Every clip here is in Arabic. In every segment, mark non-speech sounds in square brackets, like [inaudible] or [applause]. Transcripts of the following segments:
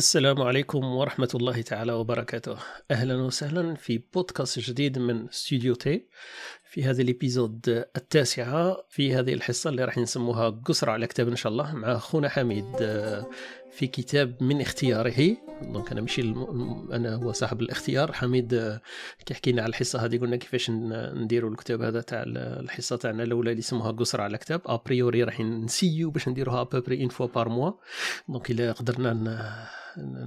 السلام عليكم ورحمة الله تعالى وبركاته. أهلا وسهلا في بودكاست جديد من ستوديو تي في هذا ال épisode التاسعة في هذه الحصة اللي راح نسموها قصرة على كتاب إن شاء الله مع أخونا حميد في كتاب من اختياره. donc أنا ماشي الم... أنا هو صاحب الاختيار. حميد كيحكي لنا على الحصة. هذه قلنا كيفاش نديروا الكتاب هذا تاع الحصة تاعنا الأولى اللي اسمها قصرة على كتاب. à priori راح نسيو باش نديروها à peu près une fois par mois donc إلا قدرنا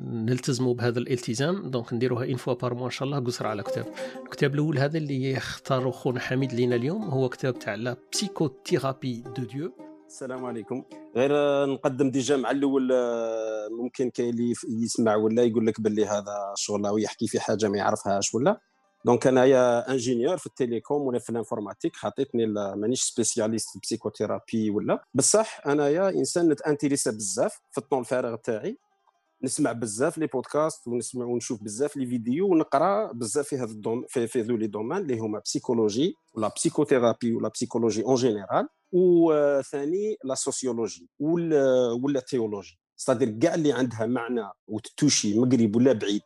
نلتزموا بهذا الالتزام donc نديروها une fois par mois إن شاء الله قصرة على كتاب. الكتاب الأول هذا اللي يختاروا خونا حميد لينا اليوم هو كتاب تاع la psychothérapie de Dieu السلام عليكم. غير نقدم déjà مع الأول آه، ممكن كاين اللي يسمع ولا يقول لك باللي هذا شغل أو يحكي في حاجة ما يعرفهاش ولا. donc انايا ingénieur في ال télécom ولا في ال informatique خاطيتني مانيش spécialiste في ال psychothérapie ولا. بصح انايا إنسان نتانتيريسا بزاف في الطون الفارغ تاعي. نسمع بزاف les podcasts ونسمع ونشوف بزاف les vidéos ونقرأ بزاف في هذا ال dom في, في ذو les domaines اللي هما psychologie ولا psychothérapie ولا psychologie en général وثاني la sociologie ولا ال théologie c'est-à-dire كاع اللي عندها معنى وتتوشي مقرب ولا بعيد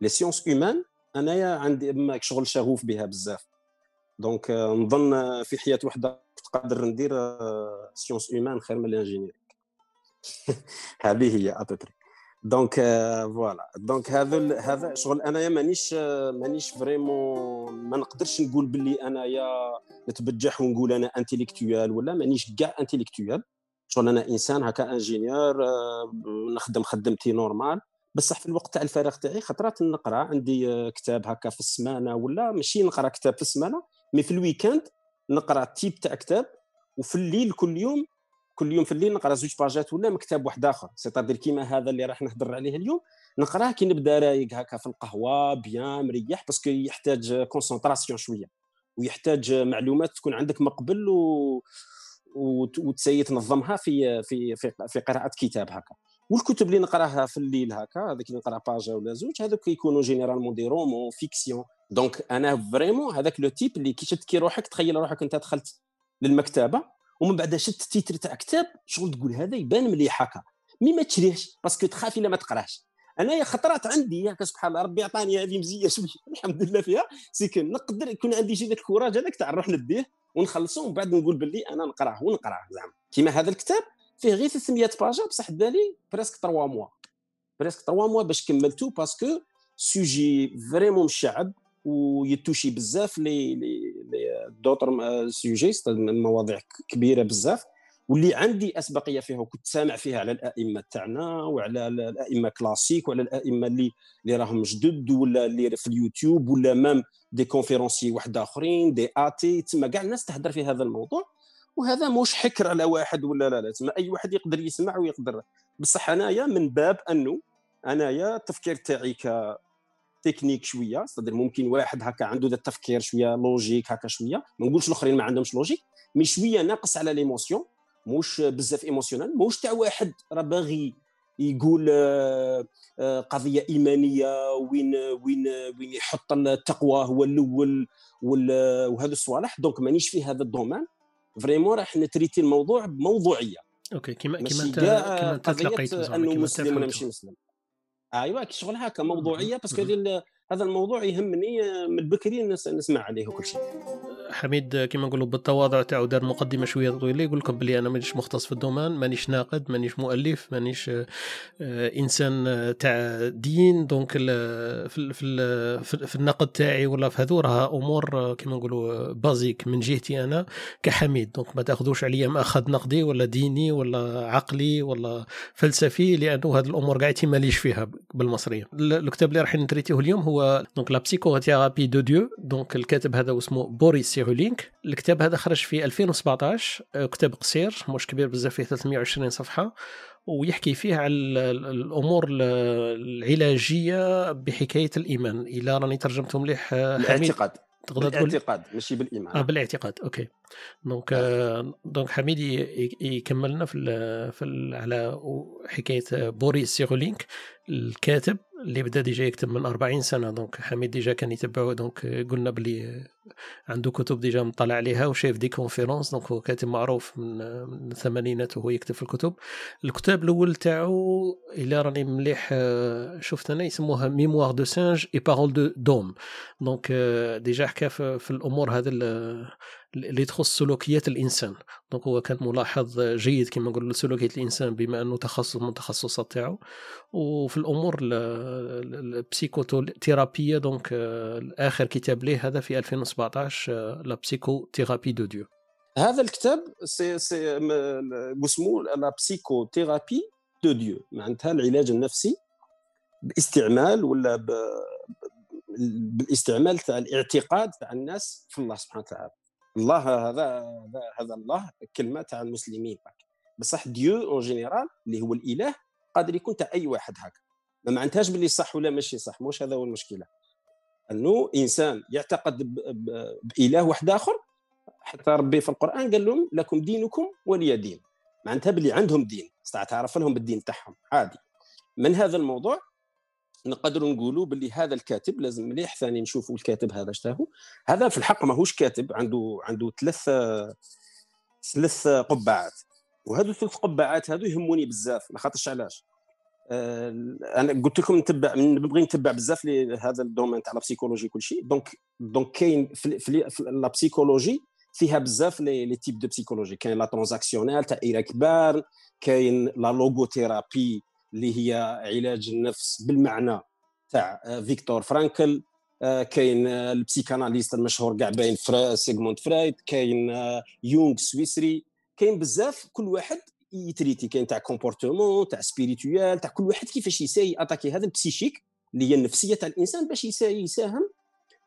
les sciences humaines انايا عندي شغل شغوف بها بزاف donc نظن في حياه وحده تقدر ندير sciences humaines خير من ال ingénieur هذه هي à peu près donc voilà donc هذا هذا شغل أنايا مانيش مانيش vraiment ما نقدرش نقول باللي أنايا نتبجح ونقول أنا intellectuel ولا مانيش كاع intellectuel شغل أنا إنسان هكا ingénieur نخدم خدمتي normal بصح في الوقت تاع الفراغ تاعي خطرات نقرأ. عندي كتاب هكا في السمانة ولا ماشي نقرأ كتاب في السمانة مي في ال weekend نقرأ type تاع كتاب. وفي الليل كل يوم كل يوم في الليل نقرأ زوج باجات ولا مكتب واحد آخر. c'est-à-dire كيما هذا اللي راح نهضر عليه اليوم نقراه كي نبدأ رايق هكا في القهوة bien مريح parce que يحتاج concentration شوية ويحتاج معلومات تكون عندك مقبل و وت essayer تنظمها في في في, في قراءة كتاب هكا. والكتب اللي نقراها في الليل هكا هذيك اللي نقرأ page ولا زوج هذوك يكونوا généralement des romans fiction دونك أنا فريمون هذاك لو تيب اللي كي شد كي روحك تخيل روحك أنت دخلت للمكتبة ومن بعد شفت التيتر تاع كتاب شغل تقول هذا يبان مليح هكا مي ما تشريهش باسكو تخاف الا ما تقراش. أنايا خطرات عندي هكا سبحان الله ربي عطاني هذه مزية شوية [laughs] الحمد لله فيها. سي نقدر يكون عندي شي ذاك الكوراج هذاك تاع نروح نديه ونخلصه ومن بعد نقول باللي أنا نقراه ونقراه زعما. كيما هذا الكتاب فيه غير 300 باجا بصح دالي بريسك 3 موا. بريسك 3 موا باش كملته باسكو سوجي فريمون مشعب ويتوشي بزاف لي دوطر سوجي مواضيع كبيرة بزاف واللي عندي أسبقية فيها وكنت سامع فيها على الأئمة تاعنا وعلى الأئمة كلاسيك وعلى الأئمة اللي اللي راهم جدد ولا اللي في اليوتيوب ولا مام دي كونفيرونسي واحد أخرين دي آتي تما كاع الناس تهدر في هذا الموضوع وهذا مش حكر على واحد ولا لا لا تما أي واحد يقدر يسمع ويقدر. بصح أنايا من باب أنه أنايا التفكير تاعي ك تكنيك شوية صدر ممكن واحد هكا عنده ذا التفكير شوية لوجيك هكا شوية ما نقولش الآخرين ما عندهمش لوجيك مي شوية ناقص على ليموسيون مش بزاف ايموسيونال مش تاع واحد راه باغي يقول آه، آه، قضية إيمانية وين وين وين يحط التقوى هو الأول وهذا الصوالح دونك مانيش في هذا الدومان vraiment راح ن traiter الموضوع بموضوعية. OK كيما كيما أنت كيما أنت تلقيت أنه مسلم ولا ماشي مسلم. ايوا شغل هكا موضوعيه parce que هذا الموضوع يهمني من بكري نسمع عليه وكل شيء. حميد كما نقولوا بالتواضع تاعو دار مقدمة شوية طويلة يقول لكم بلي أنا مانيش مختص في ال domaine مانيش ناقد مانيش مؤلف مانيش آه، إنسان تاع دين. donc في في, في النقد تاعي ولا في هذو راه أمور كما نقولوا basiques من جهتي أنا كحميد. donc ما تاخذوش عليا مأخذ نقدي ولا ديني ولا عقلي ولا فلسفي لأنه هذه الأمور قاعد ماليش فيها بالمصرية. الكتاب اللي راح ن traiter يه اليوم هو donc La psychothérapie de Dieu donc الكاتب هذا اسمه بوريس سيرولنيك الكتاب هذا خرج في 2017 آه، كتاب قصير مش كبير بزاف فيه 320 صفحة. ويحكي فيه على الأمور العلاجية بحكاية الإيمان. إلى راني ترجمته مليح آه، الاعتقاد تقدر تقول بالاعتقاد ماشي بالإيمان. آه بالاعتقاد. OK. donc آه donc حميد يكملنا في ال في ال على حكاية بوريس سيرولنيك الكاتب اللي بدأ déjà يكتب من 40 سنة. donc حميد déjà كان يتبعه. donc قلنا بلي عنده كتب déjà مطلع عليها وشايف des conférences donc هو كاتب معروف من, الثمانينات وهو يكتب في الكتب. الكتاب الأول تاعو إلى راني مليح شفت أنا يسموها Mémoire de singe et paroles d'homme donc déjà حكى في الأمور هذه اللي تخص سلوكيات الإنسان. donc هو كان ملاحظ جيد كما نقول سلوكيات الإنسان بما أنه تخصص من التخصصات تاعو. وفي الأمور ال psychothérapie donc اخر كتاب ليه هذا في 2017 La psychothérapie de Dieu هذا الكتاب si si اسمه La psychothérapie de Dieu معناتها العلاج النفسي باستعمال ولا ب... بالاستعمال تاع الاعتقاد تاع الناس في الله سبحانه وتعالى. الله هذا هذا هذا الله كلمه تاع المسلمين بصح Dieu en général اللي هو الإله قادر يكون تاع أي واحد هكا ما معناتهاش باللي صح ولا ماشي صح مش هذا هو المشكلة. انه إنسان يعتقد بإله واحد آخر حتى ربي في القرآن قال لهم لكم دينكم ولي دين. معناتها باللي عندهم دين تعرف لهم بالدين تاعهم. عادي. من هذا الموضوع نقدروا نقولوا باللي هذا الكاتب لازم مليح ثاني نشوفوا الكاتب هذا اشتاهو هذا في الحق ماهوش كاتب عنده عنده ثلاث ثلاث قبعات. وهذو الثلاث قبعات هذو يهموني بزاف ما خاطرش علاش. آه أنا قلت لكم نتبع نبغي نتبع بزاف لهذا ال domaine تاع ال psychologie كل شيء. donc دونك كاين في, في, في فيها بزاف لي تيب دو بسيكولوجي كاين لا ترانزاكسيونيل تاع ايراك بارن كاين لا لوغوثيرابي اللي هي علاج النفس بالمعنى تاع آه، فيكتور فرانكل آه، كاين آه، البسيكاناليست المشهور كاع باين فرا سيغموند فرايد كاين يونغ سويسري كاين بزاف كل واحد يتريتي كاين تاع كومبورتمون تاع سبيريتويال تاع كل واحد كيفاش يساي اتاكي هذا البسيشيك اللي هي النفسية تاع الإنسان باش يساهم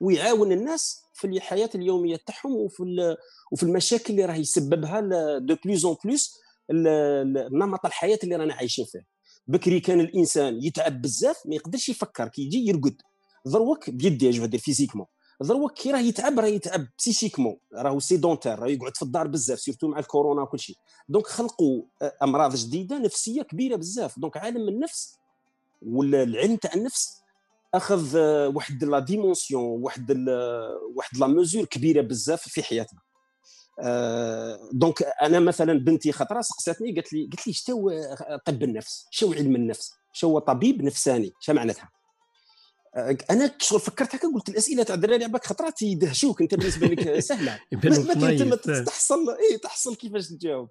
ويعاون الناس في الحياة اليومية تاعهم وفي وفي المشاكل اللي راه يسببها دو بلوز اون بلوس نمط الحياة اللي رانا عايشين فيه. بكري كان الإنسان يتعب بزاف ما يقدرش يفكر كي يرقد ضروك بيديه جو دير فيزيكمون ضروك كي راه يتعب راه يتعب بسيشيكمون راهو سيدونتير راه يقعد في الدار بزاف سيرتو مع الكورونا وكل شيء. دونك خلقوا أمراض جديدة نفسية كبيرة بزاف. دونك عالم النفس ولا العلم تاع النفس أخذ واحد la dimension واحد واحد la mesure كبيرة بزاف في حياتنا. donc أنا مثلا بنتي خطرة سقساتني قالت لي قالت لي شتو طب النفس شو علم النفس شو طبيب نفساني شو معناتها؟ أنا شغل فكرت هكا قلت الأسئلة تاع الدراري عباك خطرات يدهشوك أنت بالنسبة لك [laughs] سهلة. ما انت تحصل اي تحصل كيفاش تجاوب.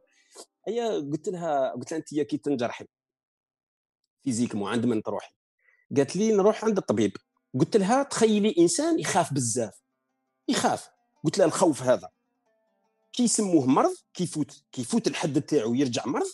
هي قلت لها قلت لها أنت كي تنجرحي. physiquement عند من تروحي. قالت لي نروح عند الطبيب. قلت لها تخيلي إنسان يخاف بزاف. يخاف. قلت لها الخوف هذا. كيسموه مرض كيفوت كيفوت الحد تاعو يرجع مرض.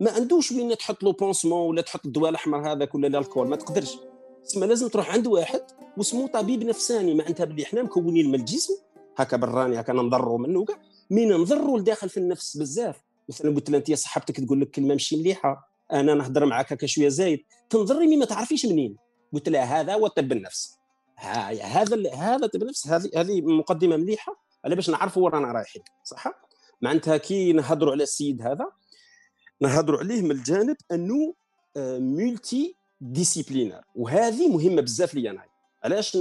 ما عندوش وين تحط له pansement ولا تحط الدواء الأحمر هذاك ولا l'alcool ما تقدرش. تسمى لازم تروح عند واحد واسمه طبيب نفساني معناتها بلي إحنا مكونين من الجسم. هكا براني هكا نضروا منه كاع مين نضروا لداخل في النفس بزاف. مثلا قلت لها أنت صاحبتك تقول لك كلمة ماشي مليحة. أنا نهضر معاك هكا شوية زايد. تنظري mais ما تعرفيش منين. قلت لها هذا هو طب النفس. هذا هذا طب النفس هذه هذه مقدمة مليحة. على باش نعرفوا وين رانا رايحين صح؟ معناتها كي نهضروا على السيد هذا نهضروا عليه من الجانب انه multidisciplinaire وهذه مهمة بزاف لي أنا. علاش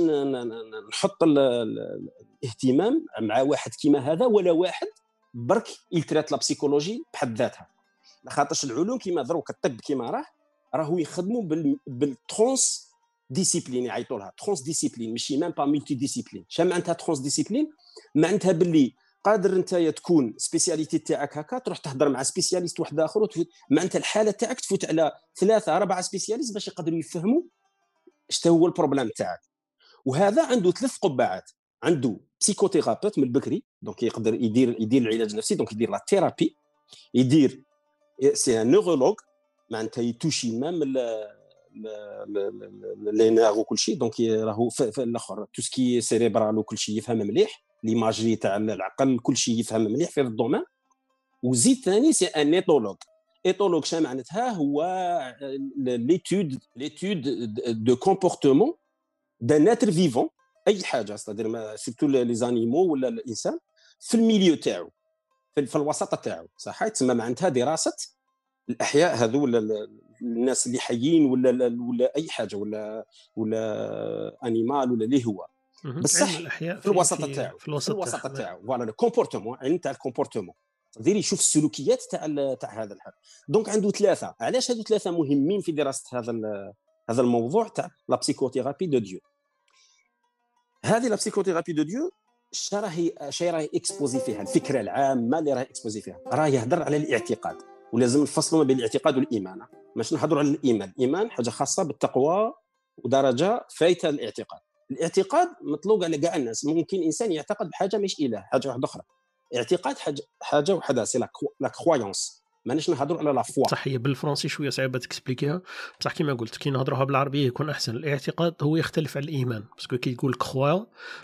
نحط الاهتمام مع واحد كيما هذا ولا واحد برك يتريتي la psychologie بحد ذاتها. خاطرش العلوم كيما دروك الطب كيما راه راهو يخدموا بال transdiscipline يعيطوا لها transdiscipline ماشي même pas multidiscipline شنو معناتها transdiscipline معناتها باللي قادر انت تكون spécialité تاعك هكا تروح تهضر مع spécialiste واحد آخر معناتها الحالة تاعك تفوت على ثلاثة أربعة spécialistes باش يقدروا يفهموا اش هو ال problème تاعك. وهذا عنده ثلاث قبعات. عنده psychothérapeute من البكري donc يقدر يدير يدير العلاج النفسي donc يدير la thérapie يدير c'est un neurologue معناتها يتوشي même les nerfs وكل شيء donc راهو الأخر tout ce qui est cérébral وكل شيء يفهم مليح. l'imagerie تاع العقل كل شيء يفهم مليح في ال domaine. وزيد ثاني c'est un éthologue. éthologue شنو معناتها هو l'étude l'étude du comportement d'un être vivant أي حاجة c'est-à-dire surtout les animaux ولا الإنسان في ال milieu تاعو في الوسط تاعو صح تسمى معناتها دراسة الأحياء هذو ولا الناس اللي حيين ولا ولا أي حاجة ولا ولا animal ولا اللي هو. بصح في الوسط تاعو في الوسط تاعو voilà ال comportement يعني تاع ال comportement دير يشوف السلوكيات تاع تاع هذا الحد. donc عنده ثلاثة. علاش هذو ثلاثة مهمين في دراسه هذا هذا الموضوع تاع la psychothérapie de Dieu هذه la psychothérapie de Dieu راهي شي راهي exposée فيها. الفكرة العامة اللي راهي exposée فيها. راه يهضر على الاعتقاد. ولازم نفصلوا ما بين الاعتقاد والإيمان. ماشي نهضروا على الإيمان. الإيمان حاجة خاصة بالتقوى ودرجة فايتة الاعتقاد الاعتقاد مطلوق على كاع الناس. ممكن إنسان يعتقد بحاجة مش إله حاجة واحدة أخرى. اعتقاد حاجة حاجة وحدة c'est la croyance ماناش نهضروا على la foi صح هي بالفرنسي شوية صعيبة تكسبليكيها. بصح كيما قلت كي نهضروها بالعربية يكون أحسن. الاعتقاد هو يختلف عن الإيمان. parce que كي تقول croix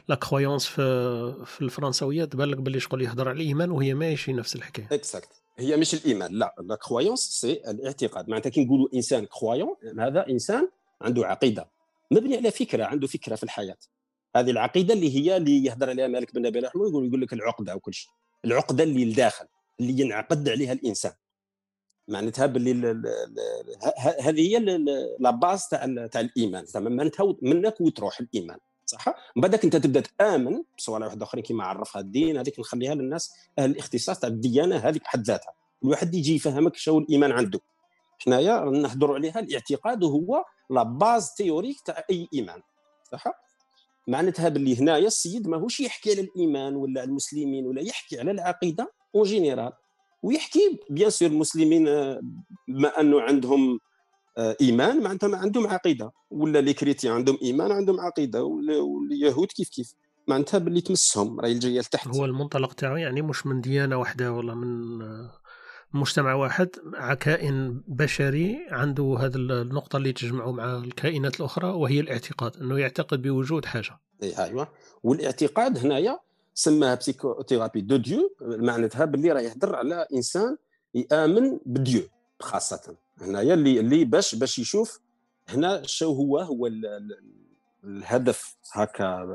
la croyance في في الفرنسويه تبان لك باللي شغل يهضر على الإيمان وهي ماشي نفس الحكاية. exact هي مش الإيمان. لا la croyance c'est الاعتقاد. معناتها كي نقولوا إنسان croyant هذا إنسان عنده عقيدة. مبني على فكرة عنده فكرة في الحياة. هذه العقيدة اللي هي اللي يهضر عليها مالك بن نبي رحمة يقول يقول لك العقدة وكل شيء. العقدة اللي لداخل اللي ينعقد عليها الإنسان. معناتها باللي هذه هي la base تاع تاع الإيمان. زعما معناتها منك وتروح الإيمان صح؟ من بعدك انت تبدأ تآمن بصوالح واحدة آخرين كما عرفها الدين هذيك نخليها للناس أهل الاختصاص تاع الديانة هذيك بحد ذاتها. الواحد يجي يفهمك شو الإيمان عنده. حنايا نهضروا عليها الاعتقاد هو la base théorique تاع أي إيمان. صح؟ معناتها باللي هنايا السيد ماهوش يحكي على الإيمان ولا على المسلمين ولا يحكي على العقيدة en général ويحكي bien sûr المسلمين بما أنه عندهم آه، إيمان معناتها ما عندهم عقيدة. ولا les chrétiens عندهم إيمان عندهم عقيدة. واليهود كيف كيف؟ معناتها باللي تمسهم. راهي جاية لتحت. هو المنطلق تاعو يعني مش من ديانة واحدة ولا من مجتمع واحد مع كائن بشري عنده هذه النقطة اللي تجمعه مع الكائنات الأخرى وهي الاعتقاد إنه يعتقد بوجود حاجة. ايوا والاعتقاد هنايا سماها psychothérapie de Dieu معناتها باللي راه يهضر على إنسان يآمن ب Dieu خاصة. هنايا اللي اللي باش باش يشوف هنا شو هو هو الهدف هكا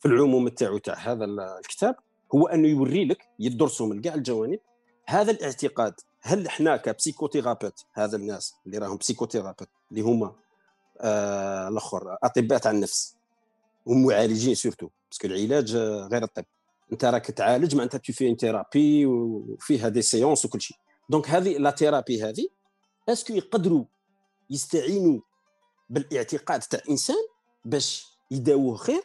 في العموم تاعو تاع هذا الكتاب هو أنه يوري لك يدرسوا من كاع الجوانب هذا الاعتقاد هل إحنا ك psychothérapeutes هذا الناس اللي راهم psychothérapeutes اللي هما آه الأخر أطباء تاع النفس ومعالجين surtout parce que العلاج غير الطب. أنت راك تعالج معناتها tu fais thérapie وفيها des séances وكل شيء. donc هذه la thérapie هذه est-ce que يقدروا يستعينوا بالاعتقاد تاع إنسان باش يداووه خير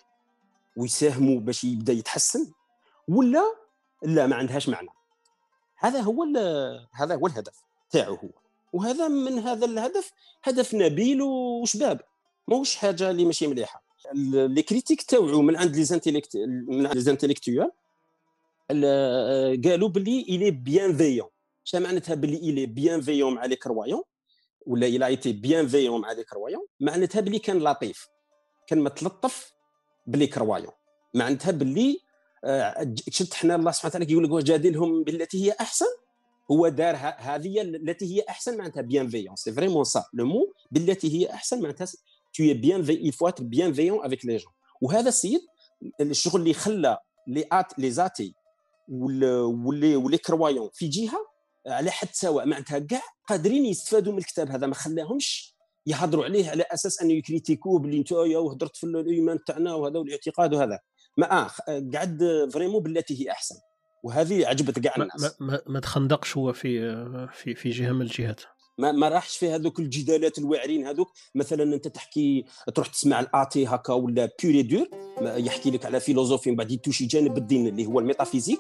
ويساهموا باش يبدأ يتحسن ولا لا ما عندهاش معنى؟ هذا هو هذا هو الهدف تاعو هو. وهذا من هذا الهدف هدف نبيل وشباب. ماهوش حاجة اللي ماشي مليحة. les critiques تاوعو من عند les من عند les intellectuels قالوا باللي il est bienveillant شنو معناتها باللي il est bienveillant مع les croyants؟ ولا il a été bienveillant مع les croyants؟ معناتها باللي كان لطيف. كان متلطف ب les croyants. معناتها آه، شفت حنا الله سبحانه وتعالى كيقول لك وجادلهم بالتي هي أحسن؟ هو دار هذه التي هي أحسن معناتها bienveillant c'est vraiment ça le mot بالتي هي أحسن معناتها est bienveillant. Il faut être bienveillant avec les gens. وهذا السيد الشغل اللي خلى les ath les athées و les و les croyants في جهة على حد سواء معناتها كاع قادرين يستفادوا من الكتاب هذا. ما خلاهمش يهضروا عليه على أساس أنه يكريتيكوه باللي انت وهضرت في الإيمان تاعنا وهذا والاعتقاد وهذا. ما آه قعد vraiment بالتي هي أحسن. وهذه عجبت كاع الناس. ما, ما, ما تخندقش هو في في في جهة من الجهات. ما, ما راحش في هذوك الجدالات الواعرين هذوك. مثلا أنت تحكي تروح تسمع ال athée هكا ولا pur et dur يحكي لك على philosophie من بعد يتوشي جانب الدين اللي هو ال métaphysique.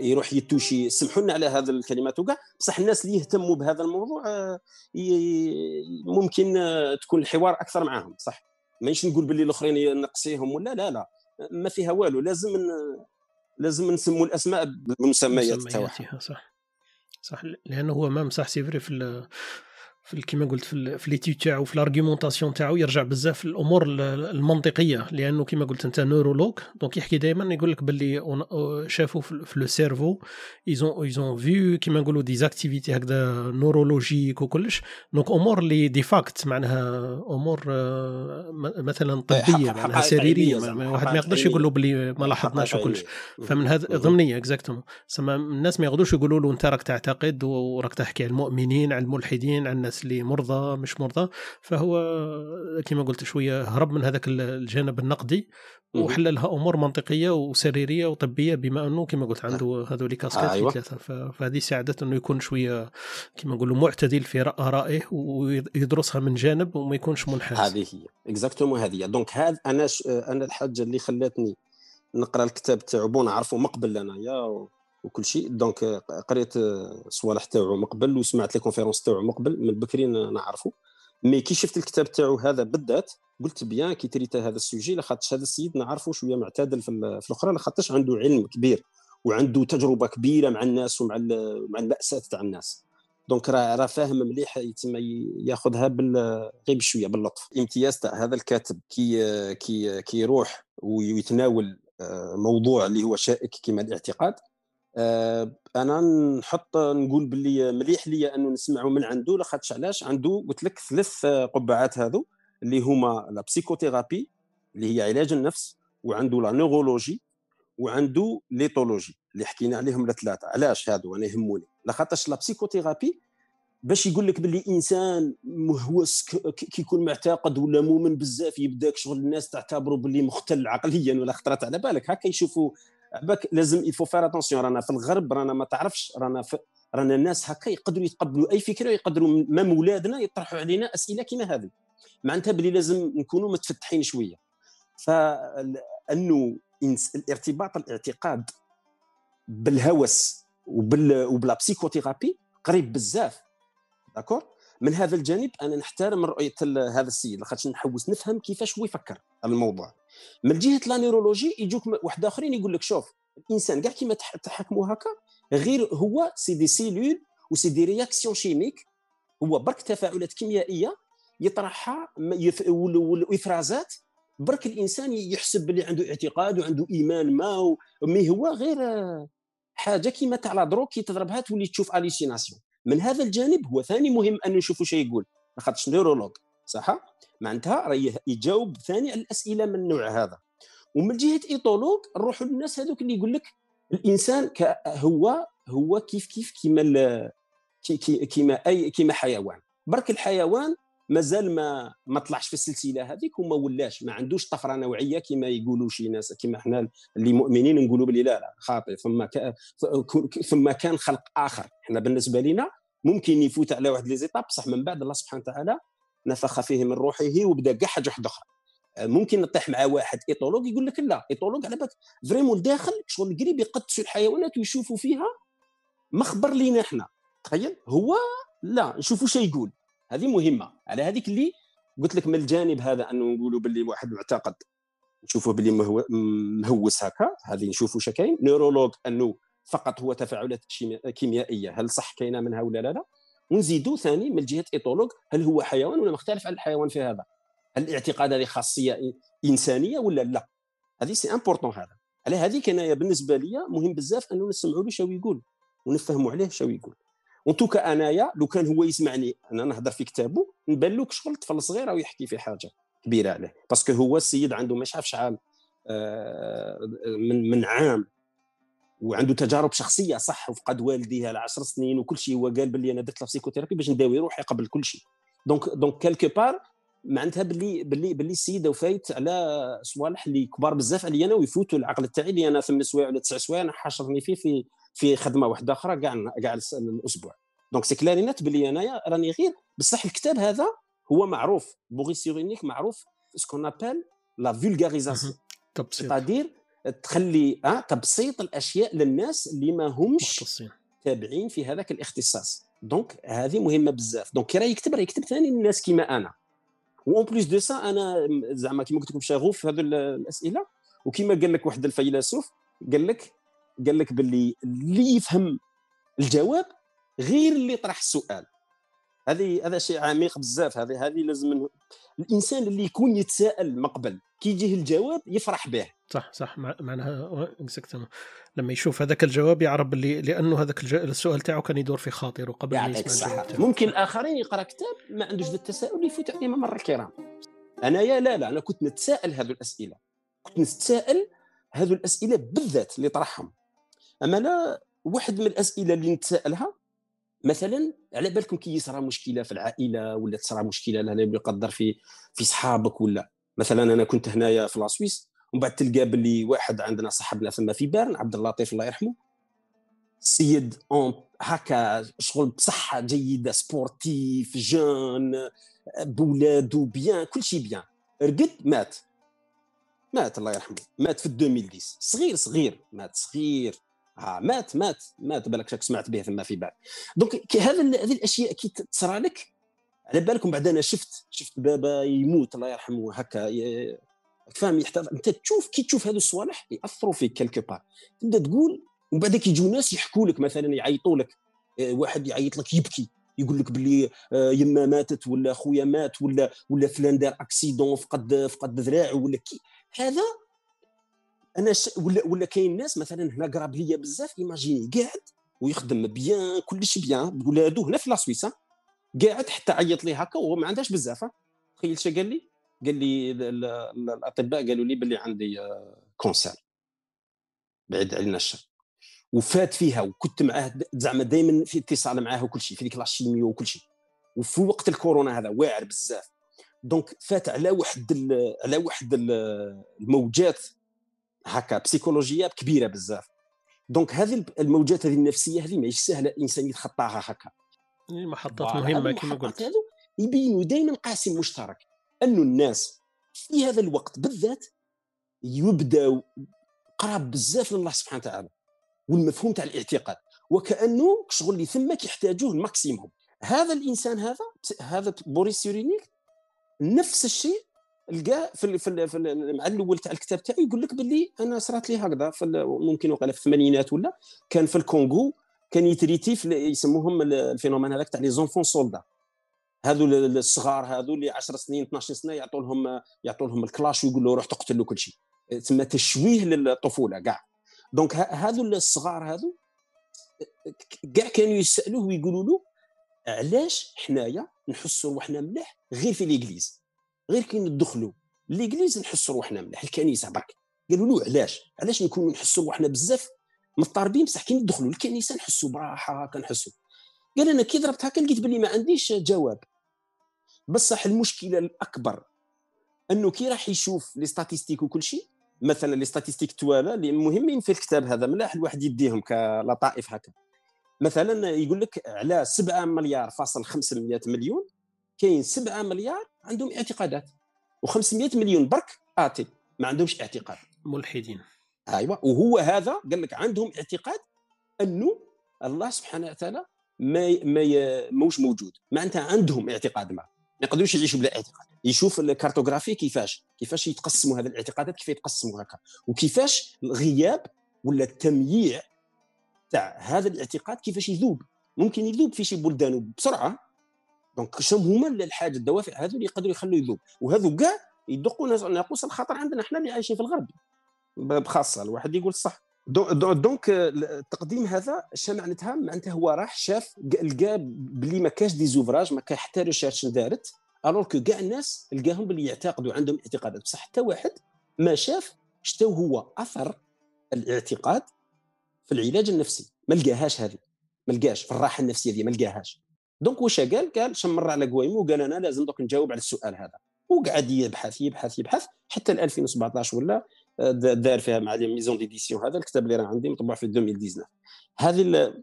يروح يتوشي سمحوا لنا على هذا الكلمات وكاع بصح الناس اللي يهتموا بهذا الموضوع آه، ممكن آه، تكون الحوار أكثر معاهم. صح؟ مانيش نقول باللي الأخرين نقصيهم ولا لا لا. ما فيها والو. لازم لازم نسموا الأسماء بالمسميات تاعها صح. صح. لأنه هو même صح c'est vrai في في كيما قلت في, في l'étude تاعو في ال argumentation تاعو يرجع بزاف الأمور المنطقية. لأنه كيما قلت أنت neurologue donc يحكي دائما يقول لك باللي شافوا في le cerveau ils ont ils ont vu كيما نقولوا des activités هكذا neurologiques وكلش. donc أمور اللي des faits معناها أمور مثلا طبية معناها سريرية واحد ما يقدرش يقول له باللي ما لاحظناش وكلش. فمن هذا ضمنية exactement الناس ما يقدروش يقولوا له أنت راك تعتقد وراك تحكي على المؤمنين على الملحدين على الناس الناس اللي مرضى مش مرضى. فهو كما قلت شوية هرب من هذاك الجانب النقدي وحللها أمور منطقية وسريرية وطبية بما أنه كما قلت عنده هذول كاسكيت آه أيوة. ثلاثة فهذه ساعدت إنه يكون شوية كما نقولوا معتدل في ارائه ويدرسها من جانب وما يكونش منحاز. هذه هي. exactement هذه donc هذا أنا ش... أنا الحاجة اللي خلاتني نقرأ الكتاب تاعو bon نعرفو مقبل أنايا وكل شيء. donc قريت الصوالح تاعو مقبل وسمعت les conférences تاعو مقبل من بكري نعرفو. mais كي شفت الكتاب تاعو هذا بالذات قلت bien qu'il traite هذا ال sujet لاخاطش هذا السيد نعرفه شوية معتدل في, الأخرى لاخاطش عنده علم كبير وعنده تجربة كبيرة مع الناس ومع مع المأساة تاع الناس. donc راه راه فاهم مليح يتم ياخذها غير بشويه باللطف. الامتياز تاع هذا الكاتب كي كي كي يروح ويتناول آه، موضوع اللي هو شائك كما الاعتقاد آه، أنا نحط نقول باللي مليح ليا أنه نسمعوا من عنده لاخاطش علاش؟ عنده قلت لك ثلاث قبعات هذو اللي هما la psychothérapie اللي هي علاج النفس وعنده la neurologie وعنده l'éthologie اللي حكينا عليهم الثلاثه علاش هادو؟ أنا يهموني. لاخاطش la psychothérapie باش يقول لك باللي إنسان مهوس كيكون معتقد ولا مؤمن بزاف يبداك شغل الناس تعتبره باللي مختل عقليا ولا خطرت على بالك. هكا يشوفوا باك لازم il faut faire attention رانا في الغرب رانا ما تعرفش. رانا في رانا الناس هكا يقدروا يتقبلوا أي فكرة يقدروا même ولادنا يطرحوا علينا أسئلة كما هذه. معناتها بلي لازم نكونوا متفتحين شوية. فانه الارتباط الاعتقاد بالهوس وبال وبلا قريب بزاف. d'accord من هذا الجانب أنا نحترم رؤية هذا السيد لاخاطش نحوس نفهم كيفاش هو يفكر على الموضوع. من جهة la neurologie يجوك واحد آخرين يقول لك شوف الإنسان كاع كيما تحكموا هكا غير هو c'est des cellules و c'est des réactions chimiques هو برك تفاعلات كيميائية يطرحها وإفرازات برك الإنسان يحسب باللي عنده اعتقاد وعنده إيمان ما mais هو غير حاجة كيما تاع la drogue كي تضربها تولي تشوف hallucinations من هذا الجانب هو ثاني مهم أن نشوفوا شيء يقول خاطرش neurologue صح؟ معناتها راه يجاوب ثاني على الأسئلة من النوع هذا. ومن جهة éthologue نروحوا للناس هذوك اللي يقول لك الإنسان هو هو كيف كيف كيما كيما اي كيما حيوان. برك الحيوان مازال ما ما طلعش في السلسلة هذيك وما ولاش ما عندوش طفرة نوعية كما يقولوا شي ناس كما إحنا اللي مؤمنين نقولوا بلي لا لا خاطئ ثم ثم كان خلق آخر. إحنا بالنسبة لنا ممكن يفوت على واحد لي زيتاب بصح من بعد الله سبحانه وتعالى نفخ فيه من روحه وبدا كاع حاجة واحدة أخرى. ممكن نطيح مع واحد éthologue يقول لك لا éthologue على بالك vraiment داخل شغل قريب يقدسوا الحيوانات ويشوفوا فيها ما خبر لينا إحنا تخيل؟ هو لا نشوفوا شو يقول. هذه مهمة. على هذيك اللي قلت لك من الجانب هذا أنه نقولوا باللي واحد معتقد. نشوفه باللي مهوس هكا. هذه نشوفوا شكاين. neurologue أنه فقط هو تفاعلات كيميائية. هل صح كاينة منها ولا لا لا. ونزيدوا ثاني من جهة éthologue. هل هو حيوان ولا مختلف عن الحيوان في هذا؟ هل الاعتقاد هذه خاصية إنسانية ولا لا؟ هذه c'est important هذا. على هذه كان بالنسبة لي مهم بزاف أنه نسمعوا له شو يقول ونفهموا عليه شو يقول. و en tout cas انايا لو كان هو يسمعني أنا نهضر في كتابه نبان له شغل طفل صغير أو يحكي في حاجة كبيرة عليه. parce que هو السيد عنده ما عارف شحال من من عام وعنده تجارب شخصية صح وفقد والديه على 10 سنين وكل شيء هو قال باللي أنا درت لا باش نداوي روحي قبل كل شيء. donc donc quelque part معناتها باللي باللي باللي السيده وفايت على صوالح اللي كبار بزاف عليا أنا ويفوتوا العقل تاعي اللي أنا ثمان سوايع ولا تسع سوايع أنا حاشرني فيه في في خدمة واحدة أخرى كاع كاع الأسبوع. donc c'est clair et net بلي أنايا راني غير بصح الكتاب هذا هو معروف Boris Cyrulnik معروف ce qu'on appelle la vulgarisation تقدير تخلي أه تبسيط الأشياء للناس اللي ما همش تابعين في هذاك الاختصاص. donc هذه مهمة بزاف. donc كي راه يكتب راه يكتب ثاني للناس كيما أنا. و en plus de ça أنا زعما كيما قلت لكم شغوف في هذه الأسئلة وكيما قال لك واحد الفيلسوف قال لك قال لك باللي اللي يفهم الجواب غير اللي طرح السؤال. هذه هذا شيء عميق بزاف. هذه هذه لازم الإنسان اللي يكون يتساءل مقبل كي يجيه الجواب يفرح به. صح صح. معناها exactement لما يشوف هذاك الجواب يعرف اللي لأنه هذاك السؤال تاعو كان يدور في خاطره قبل ما يسمع ممكن الآخرين يقرأ كتاب ما عندوش ذا التساؤل يفوت عليه ممر الكرام. أنا يا لا لا أنا كنت نتساءل هذه الأسئلة. كنت نتساءل هذه الأسئلة بالذات اللي طرحهم. أما لا واحد من الأسئلة اللي نتساءلها مثلا على بالكم كي يصرى مشكلة في العائلة ولا تصرى مشكلة لا يقدر في في صحابك ولا؟ مثلا أنا كنت هنايا في la Suisse ومن بعد تلقى باللي واحد عندنا صاحبنا ثم في Berne عبد اللطيف الله يرحمه السيد هكا شغل بصحة جيدة sportif jeune beau الادو bien كل شيء bien. رقد مات. مات الله يرحمه. مات في 2010 صغير صغير. مات صغير. ها مات مات مات بالك شاك سمعت به ثم في بعد. donc هذا هذه الأشياء كي تصرى لك على بالكم بعد أنا شفت شفت بابا يموت الله يرحمه هكا فاهم يحتاج أنت تشوف كي تشوف هذو الصوالح يأثروا فيك quelque part. تبدأ تقول ومن بعد كيجيو ناس يحكوا لك مثلا يعيطوا لك آه، واحد يعيط لك يبكي يقول لك باللي آه، يما ماتت ولا خويا مات ولا ولا فلان دار accident فقد فقد ذراعه ولا كي. هذا أنا ش... ولا ولا كاين ناس مثلا هنا قراب ليا بزاف imaginez قاعد ويخدم bien كلش bien بولادو هنا في la Suisse قاعد حتى عيط لي هكا وهو ما عندهاش بزاف تخيل شو قال لي؟ قال لي الأطباء قالوا لي باللي عندي cancer. آه، بعيد علينا الشر. وفات فيها وكنت معاه زعما دائما في اتصال معاه وكل شيء في ديك la chimio وكل شيء وفي وقت الكورونا هذا واعر بزاف. donc فات على واحد على واحد الموجات هكا بسيكولوجية كبيرة بزاف. donc هذه الموجات هذه النفسية هذه ماهيش سهلة الإنسان يتخطاها هكا. محطات مهمة كما قلت. يبينوا دائما قاسم مشترك. انه الناس في هذا الوقت بالذات يبداو قراب بزاف لله سبحانه وتعالى والمفهوم تاع الاعتقاد. وكأنه شغل اللي ثمك يحتاجوه ال maximum. هذا الإنسان هذا هذا Boris Cyrulnik نفس الشيء لقى في في, مع الأول تاع الكتاب تاعو يقول لك باللي أنا صرات لي هكذا في ممكن وقال في الثمانينات ولا كان في الكونغو كان يتريتي في يسموهم ال phénomène هذاك تاع les enfants soldats. هذو الصغار هذو اللي 10 سنين 12 سنة يعطوا لهم يعطوا لهم الكلاش ويقول له روح تقتل كل شيء. تسمى تشويه للطفولة كاع donc هذو الصغار هذو كاع كانوا يسألوه ويقولوا له علاش حنايا نحسوا روحنا مليح غير في l'église غير كي ندخلوا l'église نحسوا روحنا مليح الكنيسة برك. قالوا له علاش؟ علاش نكونوا نحسوا روحنا بزاف مضطربين؟ بصح كي ندخلوا الكنيسة نحسوا براحة كنحسوا قال أنا كي ضربت هكا لقيت بلي ما عنديش جواب. بصح المشكلة الأكبر أنه كي راح يشوف les statistiques وكل شيء مثلا les statistiques توالى اللي مهمين في الكتاب هذا ملاح الواحد يديهم كلطائف هكا. مثلا يقول لك على 7 مليار فاصل 500 مليون كاين 7 مليار عندهم اعتقادات و500 مليون برك آتي ما عندهمش اعتقاد. ملحدين. أيوه وهو هذا قال لك عندهم اعتقاد أنه الله سبحانه وتعالى ما ما موش موجود. معناتها عندهم اعتقاد ما ما يقدروش يعيشوا بلا اعتقاد. يشوف الكارتوغرافي كيفاش كيفاش يتقسموا هذه الاعتقادات كيف يتقسموا هكا وكيفاش الغياب ولا التمييع تاع هذا الاعتقاد كيفاش يذوب. ممكن يذوب في شي بلدان بسرعة donc شنو هما الحاجة الدوافع هذو اللي يقدروا يخلوا يذوب؟ وهذو كاع يدقوا ناقوس الخطر عندنا إحنا اللي عايشين في الغرب. بخاصة الواحد يقول صح. donc التقديم هذا اش معناتها معناتها هو راح شاف لقى بلي ما كاش des ouvrages ما كان حتى recherche دارت alors que كاع الناس لقاهم بلي يعتقدوا عندهم اعتقادات. بصح حتى واحد ما شاف شتو هو أثر الاعتقاد في العلاج النفسي. ما لقاهاش هذه. ما لقاش في الراحة النفسية دي ما لقاهاش. donc واش قال؟ قال شمر على كمامو وقال أنا لازم دوك نجاوب على السؤال هذا. وقعد يبحث يبحث يبحث حتى 2017 ولا دار فيها مع les maisons d'édition هذا الكتاب اللي راه عندي مطبوع في 2019 هذه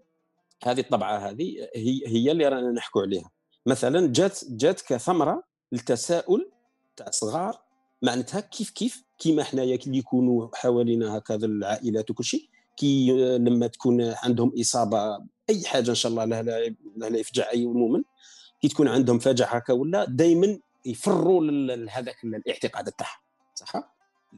هذه الطبعة هذه هي هي اللي رانا نحكوا عليها. مثلا جات جات كثمرة للتساؤل تاع صغار معناتها كيف كيف كيما حنايا اللي يكونوا حوالينا هكذا العائلات وكل شيء كي لما تكون عندهم إصابة أي حاجة إن شاء الله لا لا يفجع أي مؤمن كي تكون عندهم فجع هكا ولا دائما يفروا لهذاك الاعتقاد تاعهم صح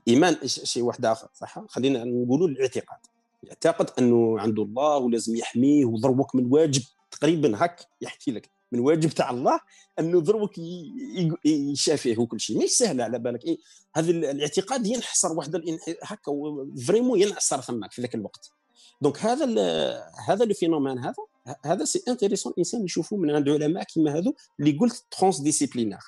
الإيمان شيء واحد آخر صح خلينا نقولوا الاعتقاد. يعتقد أنه عنده الله ولازم يحميه وضربك من واجب تقريبا هك يحكي لك من واجب تاع الله أنه ضربك يشافيه وكل شيء. مش سهله على بالك. إيه هذا الاعتقاد ينحصر واحد هكا vraiment ينحصر ثماك في ذاك الوقت. donc هذا هذا le phénomène هذا هذا c'est intéressant الإنسان يشوفه من عند علماء كيما هذو اللي قلت transdisciplinaires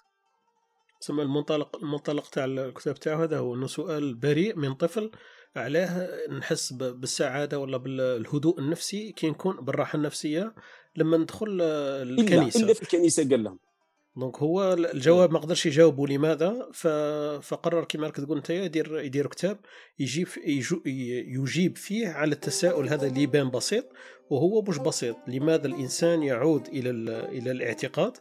تسمى المنطلق المنطلق تاع الكتاب تاعو هذا هو إنه سؤال بريء من طفل علاه نحس بالسعادة ولا بالهدوء النفسي كي نكون بالراحة النفسية لما ندخل الكنيسه الا, في الكنيسة قال لهم. دونك هو الجواب ما قدرش يجاوبوا لماذا فقرر كما راك تقول انت يدير يدير كتاب يجيب يجيب فيه على التساؤل هذا اللي يبان بسيط وهو مش بسيط؟ لماذا الإنسان يعود إلى إلى الاعتقاد؟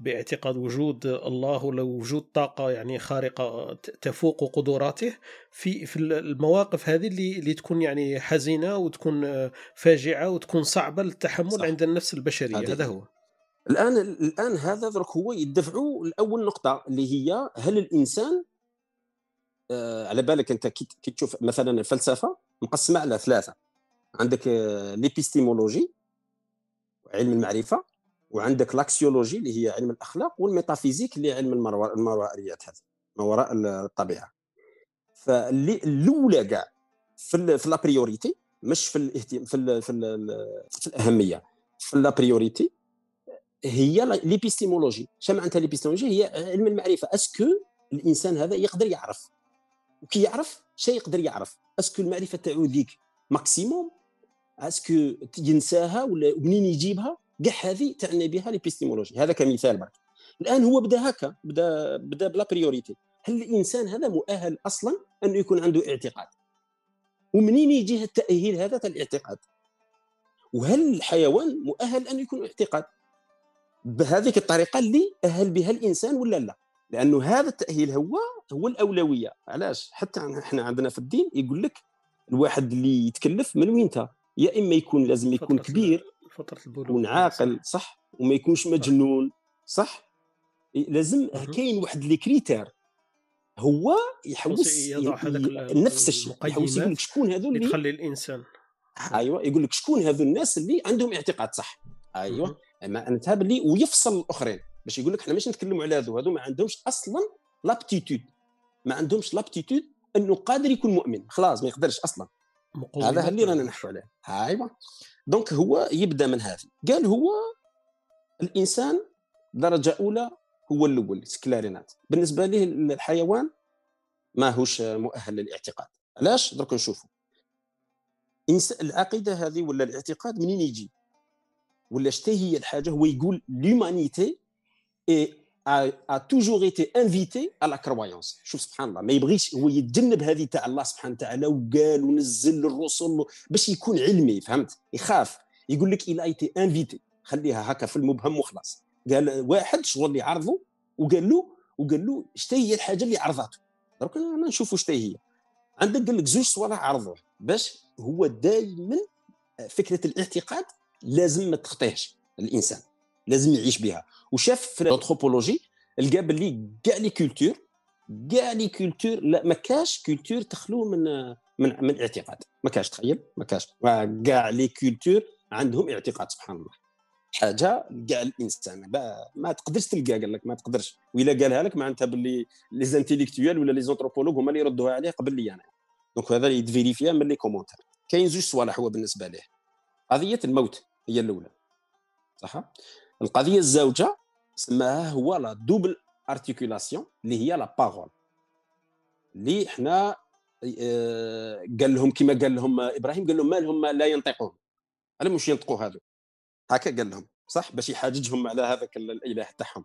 باعتقاد وجود الله ولا وجود طاقة يعني خارقة تفوق قدراته في في المواقف هذه اللي اللي تكون يعني حزينة وتكون فاجعة وتكون صعبة للتحمل صح. عند النفس البشرية. هذا هو. الآن الآن هذا درك هو يدفعوا لأول نقطة اللي هي هل الإنسان آه على بالك أنت كي تشوف مثلا الفلسفة مقسمة على ثلاثة. عندك آه l'épistémologie علم المعرفة وعندك l'axiologie اللي هي علم الأخلاق وال métaphysique اللي علم الماورائيات هذا ما وراء الطبيعة. فاللي الأولى كاع في في la priorité مش في الاهتمام في ال في, ال في الأهمية في la priorité هي l'épistémologie. شنو معناتها l'épistémologie هي علم المعرفة. est-ce que الإنسان هذا يقدر يعرف. وكي يعرف شيء يقدر يعرف. est-ce que المعرفة تاعو ذيك maximum. est-ce que ينساها ولا منين يجيبها؟ كاع هذه تعني بها l'épistémologie. هذا كمثال برك. الآن هو بدا هكا بدا بدا ب la priorité هل الإنسان هذا مؤهل أصلا أنه يكون عنده اعتقاد؟ ومنين يجي التأهيل هذا تاع الاعتقاد؟ وهل الحيوان مؤهل أن يكون اعتقاد؟ بهذيك الطريقة اللي أهل بها الإنسان ولا لا؟ لأنه هذا التأهيل هو هو الأولوية. علاش؟ حتى إحنا عندنا في الدين يقول لك الواحد اللي يتكلف من وين يا إما يكون لازم يكون كبير فترة البلوغ. يكون عاقل صح؟ وما يكونش مجنون صح؟ لازم كاين واحد لي كريتير. هو يحوس يضع هذاك نفس الشيء. يحوس يقول لك شكون هذو اللي تخلي الإنسان. أيوه يقول لك شكون هذو الناس اللي عندهم اعتقاد صح؟ أيوه. انت باللي ويفصل الأخرين. باش يقول لك إحنا ماشي نتكلموا على هذو هذو ما عندهمش أصلا l'aptitude. ما عندهمش l'aptitude إنه قادر يكون مؤمن. خلاص ما يقدرش أصلا. هذا اللي رانا نحكوا عليه. أيوه. donc هو يبدأ من هذه قال هو الإنسان درجة أولى هو الأول سكلارينات. بالنسبة له الحيوان ما هوش مؤهل للاعتقاد. علاش؟ درك نشوفوا العقيدة هذه ولا الاعتقاد منين يجي؟ ولا شتي هي الحاجة هو يقول لومانيتي a toujours été invité à la croyance. شوف سبحان الله ما يبغيش هو يتجنب هذه تاع الله سبحانه وتعالى وقال ونزل الرسل باش يكون علمي فهمت؟ يخاف. يقول لك il a été invité خليها هكا في المبهم وخلاص. قال واحد شغل اللي عرضه وقال له وقال له شتي هي الحاجة اللي عرضته. دروك أنا نشوفوا شتي هي. عندك قال لك زوج صوالح عرضوه. باش هو دائما فكرة الاعتقاد لازم ما تخطيهش الإنسان لازم يعيش بها. وشاف في l'anthropologie لقى باللي كاع les cultures كاع les cultures لا ما كاش culture تخلو من من من اعتقاد. ما كاش تخيل ما كاش. كاع les cultures عندهم اعتقاد سبحان الله. حاجة كاع الإنسان. ما تقدرش تلقى قال لك ما تقدرش. وإلا قالها لك معناتها باللي les intellectuels ولا les anthropologues هما اللي يردوها عليه قبل لي أنا. donc هذا يت vérifia من les commentaires كاين زوج صوالح هو بالنسبة ليه. قضية الموت. هي الأولى صح؟ القضية الزوجة سماها هو la double articulation اللي هي la parole اللي حنا آه، قال لهم كما قال لهم إبراهيم قال لهم ما لهم لا ينطقون. على مش ينطقوا هذو هكا قال لهم صح؟ باش يحاججهم على هذاك الإله تاعهم.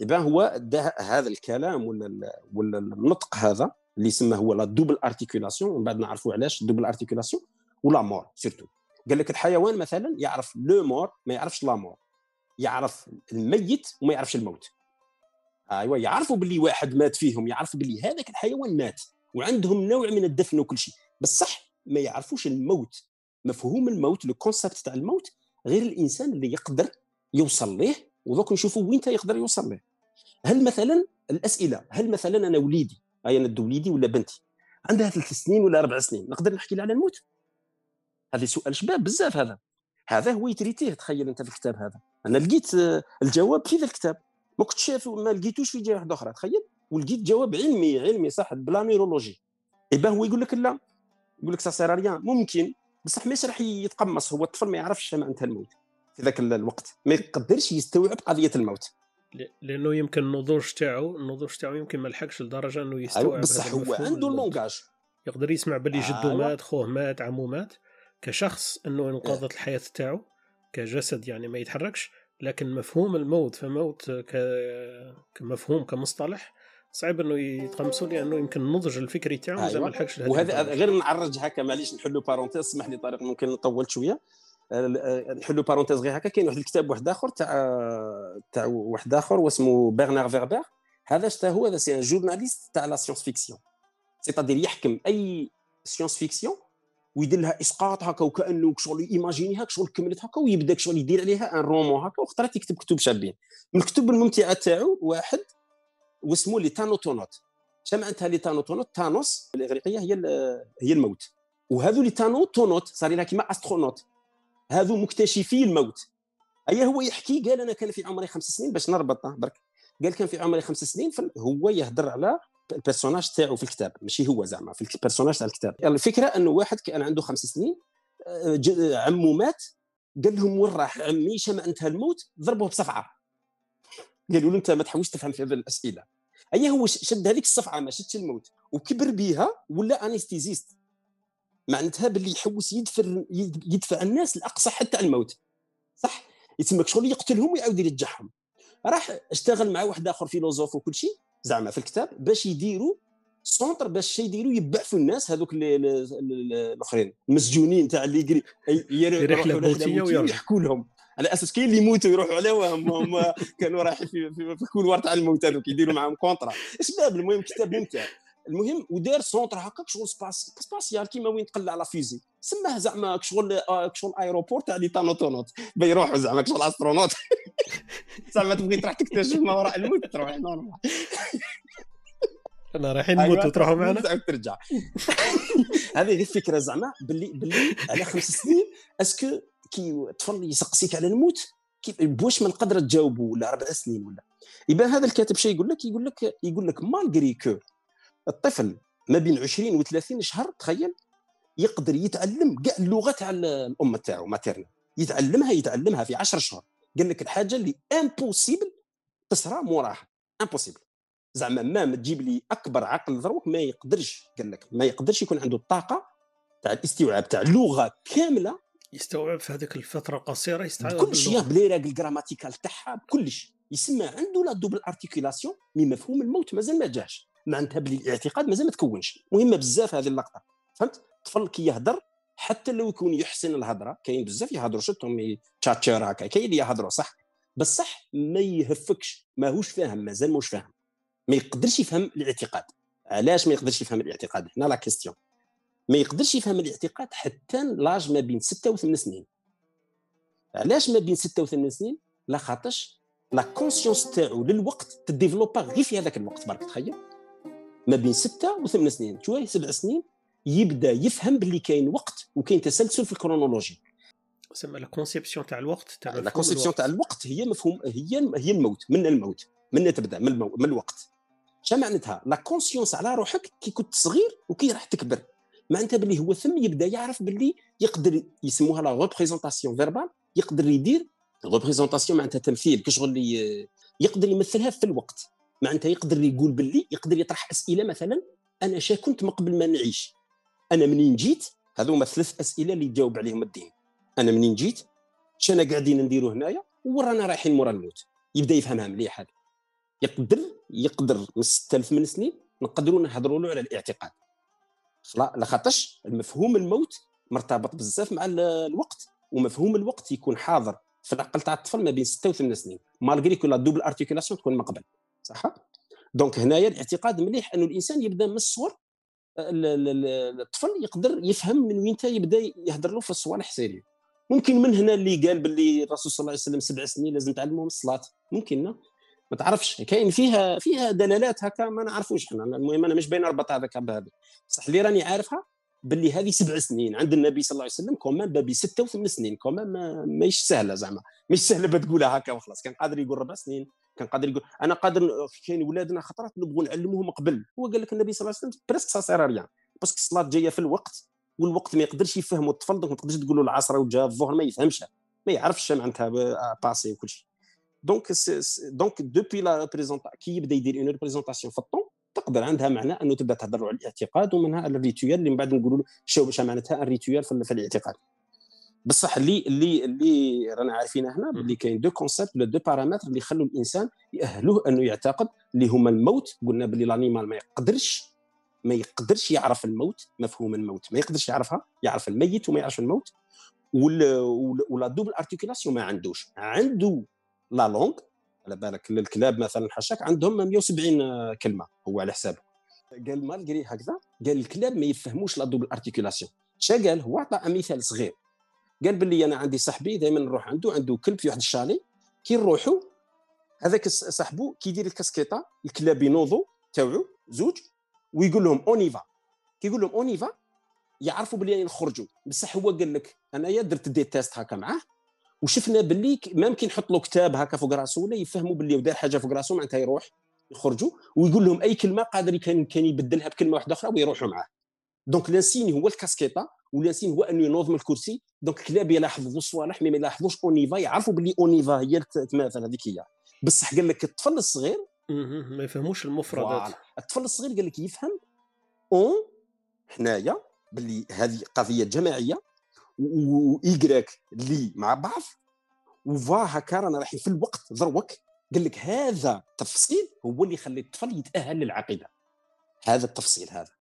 إذا هو هذا الكلام ولا ولا النطق هذا اللي يسمى هو la double articulation ومن بعد نعرفوا علاش double articulation و la mort surtout قال لك الحيوان مثلا يعرف le mort ما يعرفش la mort. يعرف الميت وما يعرفش الموت. ايوا يعرفوا باللي واحد مات فيهم يعرفوا باللي هذاك الحيوان مات وعندهم نوع من الدفن وكل شيء. بس صح ما يعرفوش الموت. مفهوم الموت لو كونسيبت تاع الموت غير الإنسان اللي يقدر يوصل ليه ودوك نشوفوا وين يقدر يوصل ليه. هل مثلا الأسئلة هل مثلا أنا وليدي أي أنا وليدي ولا بنتي عندها ثلاث سنين ولا أربع سنين نقدر نحكي لها على الموت؟ هذا سؤال شباب بزاف هذا. هذا هو يتريتيه تخيل أنت في الكتاب هذا. أنا لقيت آه، الجواب في ذا الكتاب. ما كنتش شايف ما لقيتوش في جهة واحدة أخرى تخيل. ولقيت جواب علمي علمي صح ب la neurologie. إي هو يقول لك لا. يقول لك سا ممكن. بصح ماشي راح يتقمص. هو الطفل ما يعرفش معناتها الموت في ذاك الوقت. ما يقدرش يستوعب قضية الموت. لأنه يمكن النضوج تاعو النضوج تاعو يمكن ما لحقش لدرجة إنه يستوعب بصح هو عنده le langage يقدر يسمع باللي جدو أيوة. مات خوه مات عمو مات. كشخص إنه انقضت الحياة تاعو كجسد يعني ما يتحركش لكن مفهوم الموت فموت. كمفهوم كمصطلح صعب إنه يتقمصوا لأنه يمكن النضج الفكري تاعو أيوة. ما لحقش وهذا غير نعرج هكا معليش نحلوا parenthèse اسمح لي طارق ممكن نطول شوية نحلوا parenthèse غير هكا كاين واحد الكتاب واحد آخر تاع تاع واحد آخر واسمه برنار فيربير هذا شتا هو هذا c'est un journaliste تاع la science-fiction c'est-à-dire يحكم أي science-fiction ويدير لها إسقاط هكا وكأنه شغل imaginé ها شغل كملت هكا ويبدا شغل يدير عليها un roman هكا وخطرات يكتب كتب شابين. من الكتب الممتعة تاعو واحد واسمه les thanatonautes. شنو معناتها les thanatonautes؟ thanatos الإغريقية هي هي الموت. وهذو les thanatonautes صار لها كيما astronaute. هذو مكتشفي الموت. أي هو يحكي؟ قال أنا كان في عمري خمس سنين باش نربط برك. قال كان في عمري خمس سنين هو يهضر على le personnage تاعو في الكتاب ماشي هو زعما في le personnage تاع الكتاب. الفكرة أنه واحد كان عنده خمس سنين آه، عمو مات قال لهم وين راح عمي؟ شمعنتها الموت؟ ضربوه بصفعة. قالوا له أنت ما تحوش تفهم في هذه الأسئلة. اي هو شد هذيك الصفعة ما شدش الموت وكبر بها ولا anesthésiste معناتها باللي يحوس يدفع يدفع الناس لأقصى حتى الموت. صح؟ يتمك شغل يقتلهم ويعاود يرجعهم. راح اشتغل مع واحد آخر فيلوزوف وكل شيء زعما في الكتاب باش يديروا سونتر باش يديروا يبعثوا الناس هذوك الآخرين المسجونين تاع اللي رحله موتيه ويحكوا لهم على أساس كاين اللي يموتوا يروحوا عليهم هم كانوا رايحين في, في, في الكولوار تاع الموت هذوك يديروا معاهم كونترا اسباب المهم؟ كتاب ممتع. المهم ودار سونتر هكاك شغل سباس سباسيال كيما وين تقلع على فيزي سماه زعما شغل آه، شغل ايروبور تاع لي تانوتونوت بيروحوا زعما شغل أسترونوت. [laughs] زعما تبغي تروح تكتشف ما وراء الموت تروح normal أنا رايحين أيوة. وتروحوا معنا؟ [laughs] تعاود ترجع [laughs] هذه غير فكرة زعما باللي باللي على خمس سنين est-ce que كي الطفل يسقسيك على الموت كيف بواش ما نقدر تجاوبه ولا أربع سنين ولا. يبان هذا الكاتب شيء يقول لك؟ يقول لك يقول لك malgré que الطفل ما بين 20 و 30 شهر تخيل يقدر يتعلم كاع اللغة تاع الأم تاعو maternelle. يتعلمها يتعلمها في 10 شهور قال لك الحاجة اللي impossible تصرى موراها. impossible زعما ما تجيب لي أكبر عقل دروك ما يقدرش قال لك ما يقدرش يكون عنده الطاقة تاع الاستيعاب تاع لغه كاملة. يستوعب في هذيك الفترة القصيره يستوعب كل شيء بلي راك ال grammatical تاعها بكلش يسمى عنده la double articulation mais مفهوم الموت مازال ما جاش. معناتها بلي الاعتقاد مازال ما تكونش. مهمه بزاف هذه اللقطة فهمت؟ الطفل كي يهدر حتى لو يكون يحسن الهضرة كاين بزاف يهضروا شفتهم تشاتشر هكا كاين اللي يهضروا صح؟ بصح ما يفهمكش ماهوش فاهم مازال ماهوش فاهم. ما يقدرش يفهم الاعتقاد. علاش ما يقدرش يفهم الاعتقاد؟ هنا la question ما يقدرش يفهم الاعتقاد حتى l'âge ما بين 6 و 8 سنين. علاش ما بين 6 و 8 سنين؟ لا خاطرش la conscience تاعو للوقت تديفلوبا غير في هذاك الوقت برك تخيل. ما بين 6 و 8 سنين شوية سبع سنين يبدأ يفهم باللي كاين وقت وكاين تسلسل في ال chronologie. تسمى la conception تاع الوقت تاع la conception تاع الوقت هي مفهوم هي هي الموت من الموت من تبدأ من, المو... من الوقت. شنو معناتها؟ la conscience على روحك كي كنت صغير وكي راح تكبر. معناتها باللي هو ثم يبدأ يعرف باللي يقدر يسموها la représentation verbale يقدر يدير représentation معناتها تمثيل كشغل يقدر يمثلها في الوقت. معناتها يقدر يقول باللي يقدر يطرح أسئلة مثلا أنا شا كنت ما قبل ما نعيش. أنا منين جيت؟ هذوما ثلاث أسئلة اللي يجاوب عليهم الدين. أنا منين جيت؟ شنا قاعدين نديروا هنايا ورانا رايحين مورا الموت. يبدا يفهمها مليح هذا. يقدر يقدر من 6000 من سنين نقدروا نهضروا له على الاعتقاد. لاخاطش المفهوم الموت مرتبط بزاف مع الوقت ومفهوم الوقت يكون حاضر في العقل تاع الطفل ما بين 6 و 8 سنين. malgré que la double articulation تكون ما قبل. صح؟ donc هنايا الاعتقاد مليح أنه الإنسان يبدأ من الصغر الطفل يقدر يفهم من وين يبدأ يهدر له في الصوالح sérieux ممكن من هنا اللي قال باللي الرسول صلى الله عليه وسلم سبع سنين لازم تعلمهم الصلاة. ممكن ما تعرفش. كاين فيها فيها دلالات هكا ما نعرفوش إحنا. المهم أنا مش باين اربط هذاك بهذا بصح اللي راني عارفها باللي هذه سبع سنين. عند النبي صلى الله عليه وسلم كومان بابي ستة وثمان سنين. كومان ما ماهيش سهلة زعما. مش سهلة بتقولها هكا وخلاص. كان قادر يقول ربع سنين. كان قادر يقول أنا قادر كاين ولادنا خطرات نبغوا نعلموهم قبل. هو قال لك النبي صلى الله عليه وسلم بريسك سا سير ريان باسكو الصلاة جاية في الوقت والوقت ما يقدرش يفهموا الطفل دونك ما تقدرش تقول له العصر وجا الظهر ما يفهمش ما يعرفش معناتها باسي وكل شيء. دونك دونك دوبي لا ريبريزونتا كي يبدا يدير اون ريبريزونطاسيون في الطون تقدر عندها معنى أنه تبدا تهضر على الاعتقاد ومنها الريتويال اللي من بعد نقولوا شو معناتها الريتويال في الاعتقاد. بصح اللي اللي اللي رانا عارفين هنا باللي كاين deux concepts ولا deux paramètres اللي يخلوا الإنسان يأهلوه أنه يعتقد اللي هما الموت قلنا باللي ال animal ما يقدرش ما يقدرش يعرف الموت مفهوم الموت ما يقدرش يعرفها يعرف الميت وما يعرفش الموت و la double articulation ما عندوش. عنده la langue على بالك الكلاب مثلا حشاك عندهم 170 كلمة هو على حسابه. قال malgré هكذا قال الكلاب ما يفهموش la double articulation شا قال هو عطى مثال صغير. قال باللي أنا عندي صاحبي دائما نروح عنده عنده كلب في واحد ال chalet كي نروحوا هذاك صاحبو كي يدير الكاسكيطة الكلاب ينوضوا تاوعو زوج ويقول لهم on y va كي يقول لهم on y va يعرفوا باللي نخرجوا بصح هو قال لك أنايا درت des tests هكا معاه وشفنا باللي ممكن نحط له كتاب هكا فوق راسو ولا يفهموا باللي ودار حاجة فوق راسو معناتها يروح يخرجوا ويقول لهم أي كلمة قادر كان كان يبدلها بكلمة واحدة أخرى ويروحوا معاه. دونك لانسين هو الكاسكيطه ولانسين هو انه ينوض من الكرسي دونك الكلاب يلاحظوا الصوالح مي ما يلاحظوش اونيفا يعرفوا باللي اونيفا هي تماثل هذيك هي بصح قال لك الطفل الصغير ما يفهموش المفردات الطفل الصغير قال لك يفهم اون حنايا باللي هذه قضيه جماعيه وايكراك لي مع بعض وفا هكا رانا رايحين في الوقت ذروك قال لك هذا التفصيل هو اللي يخلي الطفل يتاهل للعقيده هذا التفصيل هذا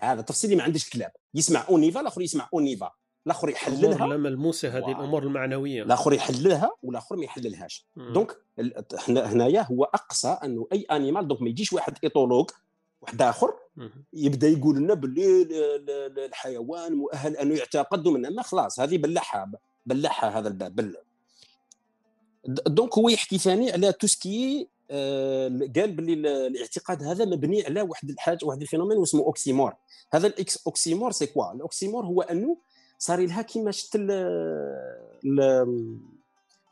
هذا التفصيل اللي ما عندش الكلاب يسمع أونيفا الآخر يسمع أونيفا. الآخر يحللها. لا ملموسة هذه الأمور المعنوية. الآخر يحللها والآخر ما يحللهاش. دونك هنايا هو أقصى أنه أي أنيمال دونك ما يجيش واحد ايطولوج واحد آخر يبدأ يقول لنا باللي الحيوان مؤهل أنه يعتقد من اما خلاص هذه بلعها بلعها هذا الباب. donc هو يحكي ثاني على tout ce qui قال باللي الاعتقاد هذا مبني على واحد الحاجة واحد ال phénomène اسمه oxymore. هذا ال ox oxymore c'est quoi؟ ال oxymore هو أنه صار لها كيما شت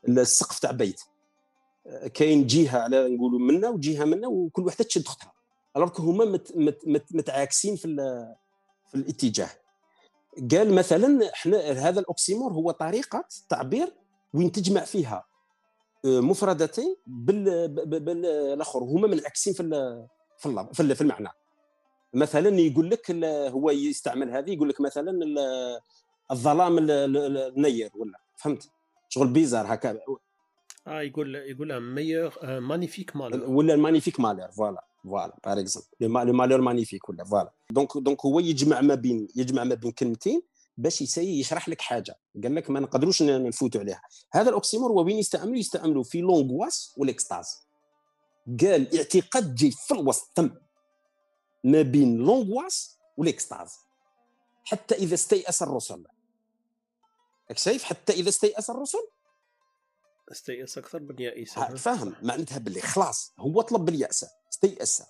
السقف تاع بيت. آه، كاين جهة على نقولوا منا وجهة منا وكل وحدة تشد اختها alors هما مت مت مت متعاكسين في في الاتجاه. قال مثلا إحنا هذا ال oxymore هو طريقة تعبير وين تجمع فيها مفردتين بالآخر. هما منعكسين في في في المعنى. مثلا يقول لك هو يستعمل هذه يقول لك مثلا الظلام النير ولا فهمت؟ شغل bizarre هكا. آه يقول يقول meilleur magnifique malheur ولا magnifique malheur voilà voilà par exemple le malheur magnifique ولا voilà. donc donc هو يجمع ما بين يجمع ما بين كلمتين باش يسي يشرح لك حاجة. قال لك ما نقدروش نفوتوا عليها. هذا ال oxymore وين يستعملوا يستعملوا في l'angoisse و ال extase. قال اعتقاد جاي في الوسط تم ما بين l'angoisse و ال extase. حتى إذا استيأس الرسل. راك شايف حتى إذا استيأس الرسل؟ استيأس أكثر من يائس فاهم. معناتها باللي خلاص هو طلب باليأس استيأس.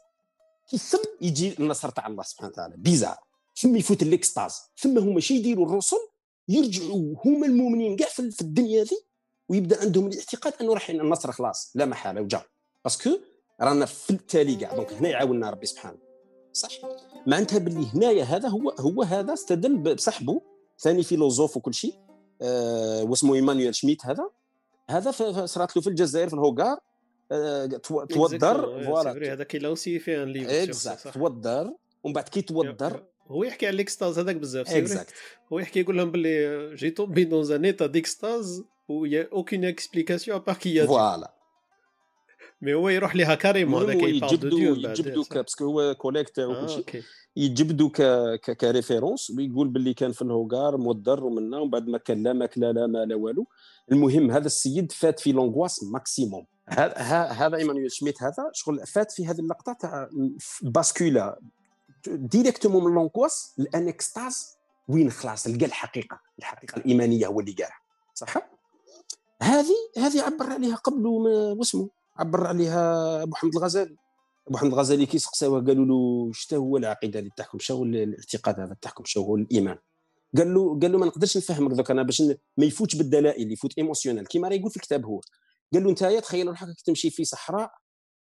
كي ثم يجي النصر تاع الله سبحانه وتعالى. bizarre. ثم يفوت ال extase ثم هما شي يديروا الرسل يرجعوا هما المؤمنين كاع في الدنيا ذي ويبدا عندهم الاعتقاد أنه راح النصر خلاص لا محالة وجا parce que رانا في التالي كاع donc هنا يعاوننا ربي سبحانه. صح؟ معناتها باللي هنايا هذا هو هو هذا استدل بصاحبه ثاني philosophe وكل شيء آه واسمه إيمانويل شميت هذا. هذا صرات له في الجزائر في الهوغار آه توضر voilà هذا qu'il a aussi fait un livre توضر ومن بعد كي توضر هو يحكي على ال extase هذاك بزاف exact هو يحكي يقول لهم باللي j'ai tombé dans un état d'extase و y a aucune explication à part que voilà mais هو يروح لها carrément هذاك يجبدو يجبدو parce que هو collègue تاعو آه كلشي يجبدو ك référence ويقول باللي كان في الهوغار مودر ومنا ومن بعد ما كان لا ماكله لا ما لا والو المهم هذا السيد فات في l'angoisse maximum هذا ايمانويل شميت هذا شغل فات في هذه اللقطه تاع bascula directement من l'angoisse ل l'extase وين خلاص لقى الحقيقة. الحقيقة الإيمانية هو اللي قالها. صح؟ هذه هذه عبر عليها قبل واسمه. عبر عليها أبو حامد الغزالي. أبو حامد الغزالي كي سقساوه قالوا له شتا هو العقيدة اللي تحكم؟ شو الاعتقاد هذا تحكم؟ شو هو الإيمان؟ قال له قال له ما نقدرش نفهمك دوك أنا باش ما يفوتش بالدلائل يفوت émotionnel كيما راه يقول في الكتاب هو. قال له انت تخيل روحك تمشي في صحراء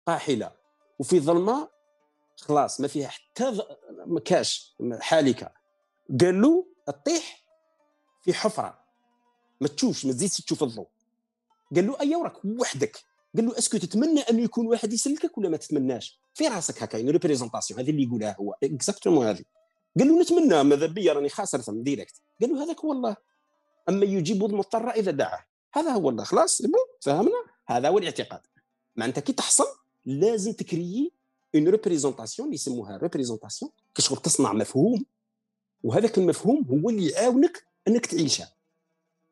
قاحلة وفي ظلمة خلاص ما فيها حتى ما كاش حالكة. قال له تطيح في حفرة. ما تشوفش ما تزيدش تشوف الضوء. قال له أيا وراك وحدك. قال له est-ce que تتمنى أن يكون واحد يسلكك ولا ما تتمناش؟ في راسك هكا une représentation هذه اللي يقولها هو. exactement هذه. قال له نتمنى ماذا بيا؟ راني خاسر ثم direct قال له هذاك هو الله. أمن يجيب المضطر إذا دعاه. هذا هو الله. خلاص فهمنا؟ هذا هو الاعتقاد. معناتها كي تحصل لازم ت créer une représentation اللي يسموها représentation كشغل تصنع مفهوم وهذاك المفهوم هو اللي يعاونك انك تعيشها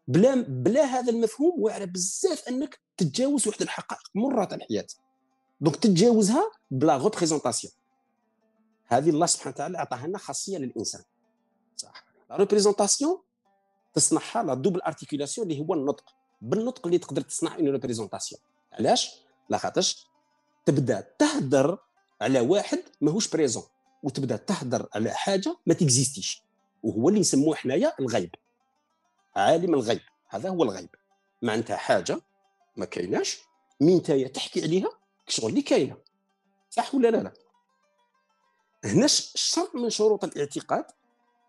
بلا بلا هذا المفهوم واعره بزاف انك تتجاوز واحد الحقائق مره تاع الحياة donc تتجاوزها ب la représentation هذه الله سبحانه وتعالى اعطاها لنا خاصيه للانسان صح la représentation تصنعها la double articulation اللي هو النطق بالنطق اللي تقدر تصنع une représentation علاش لا خاطرش تبدا تهدر على واحد ماهوش présent وتبدا تهدر على حاجة ما تكزيستيش وهو اللي نسموه حنايا الغيب. عالم الغيب هذا هو الغيب. معناتها حاجة ما كايناش مين نتايا تحكي عليها؟ شغل اللي كاينة. صح ولا لا لا؟ هنا شرط من شروط الاعتقاد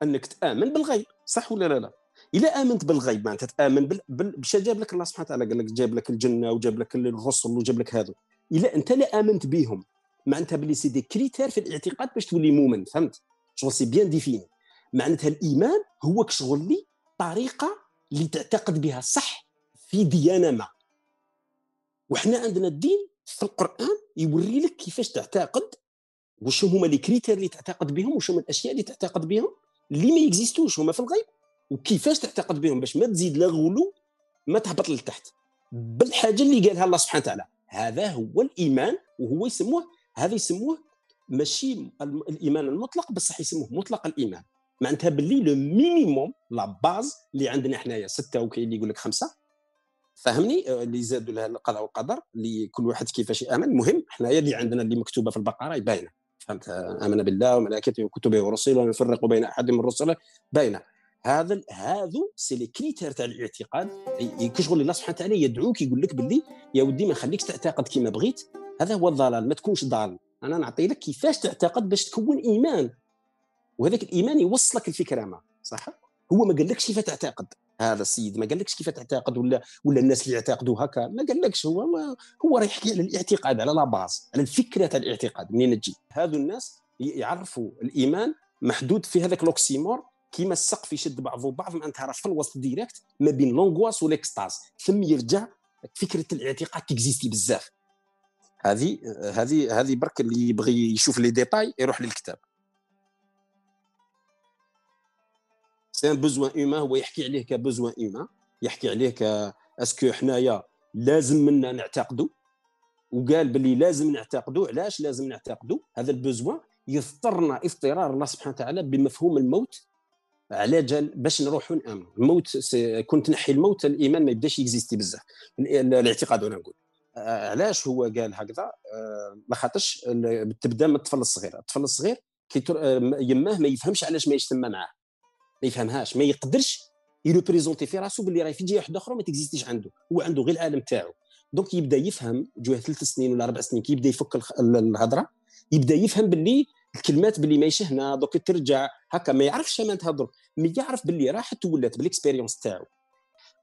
أنك تآمن بالغيب. صح ولا لا لا؟ اذا آمنت بالغيب معناتها تآمن بال... بال... بش جاب لك الله سبحانه وتعالى قال لك جاب لك الجنة وجاب لك الرسل وجاب لك هذو اذا أنت لا آمنت بهم. معناتها باللي c'est des critères في الاعتقاد باش تولي مؤمن فهمت؟ شغل c'est bien défini. معناتها الإيمان هو كشغل لي طريقة اللي تعتقد بها صح في ديانة ما. وحنا عندنا الدين في القرآن يوري لك كيفاش تعتقد وش هما les critères اللي تعتقد بهم وش هما الأشياء اللي تعتقد بهم اللي ما يكزيستوش هما في الغيب وكيفاش تعتقد بهم باش ما تزيد لا غلو ما تهبط لتحت. بالحاجة اللي قالها الله سبحانه وتعالى. هذا هو الإيمان وهو يسموه هذا يسموه ماشي الإيمان المطلق بصح يسموه مطلق الإيمان. معناتها باللي le minimum la base اللي عندنا حنايا ستة وكاين اللي يقول لك خمسة. فهمني؟ آه، اللي زادوا لها القضاء والقدر اللي كل واحد كيفاش يآمن. المهم حنايا اللي عندنا اللي مكتوبة في البقرة باينه فهمت؟ آمن بالله وملائكته وكتبه ورسله ولا نفرق بين أحد من الرسل باينة. هذا هذو c'est les critères تاع الاعتقاد. كشغل الله سبحانه وتعالى يدعوك يقول لك باللي يا ودي ما نخليكش تعتقد كما بغيت. هذا هو الضلال ما تكونش ضال. أنا نعطي لك كيفاش تعتقد باش تكون إيمان. وهذاك الإيمان يوصلك الفكرة ما؟ صح؟ هو ما قالكش كيف تعتقد. هذا السيد ما قالكش كيف تعتقد ولا ولا الناس اللي يعتقدوا هكا ما قالكش. هو هو راه يحكي على الاعتقاد على la base على الفكرة تاع الاعتقاد منين تجي. هذو الناس يعرفوا الإيمان محدود في هذاك l'oxymore كيما السقف يشد بعضه بعض معناتها راه في الوسط direct ما بين l'angoisse وال extase. ثم يرجع فكرة الاعتقاد تكزيستي بزاف. هذه هذه هذه برك اللي يبغي يشوف les détails يروح للكتاب. c'est un besoin humain هو يحكي عليه ك besoin humain يحكي عليه ك est-ce que حنايا لازم منا نعتقدوا وقال باللي لازم نعتقدوا علاش لازم نعتقدوا هذا ال besoin يضطرنا اضطرار الله سبحانه وتعالى بمفهوم الموت على جال باش نروحوا نامنوا الموت كنت تنحي الموت الايمان ما يبداش يكزيستي بزاف الاعتقاد أنا نقول علاش هو قال هكذا؟ آه، ما خاطرش تبدا من الطفل الصغير. الطفل الصغير كي آه، يماه ما يفهمش علاش ما يجتمع معاه. ما يفهمهاش ما يقدرش ي représenter في راسو باللي راهي في جهة واحدة أخرى ما تكزيستيش عنده. هو عنده غير العالم تاعو. donc يبدا يفهم جوه ثلاث سنين ولا أربع سنين كي يبدا يفك الهضرة يبدا يفهم باللي الكلمات باللي ماهيش هنا دوك ترجع هكا ما يعرفش ما تهضر mais يعرف باللي راحت ولات بال expérience تاعو.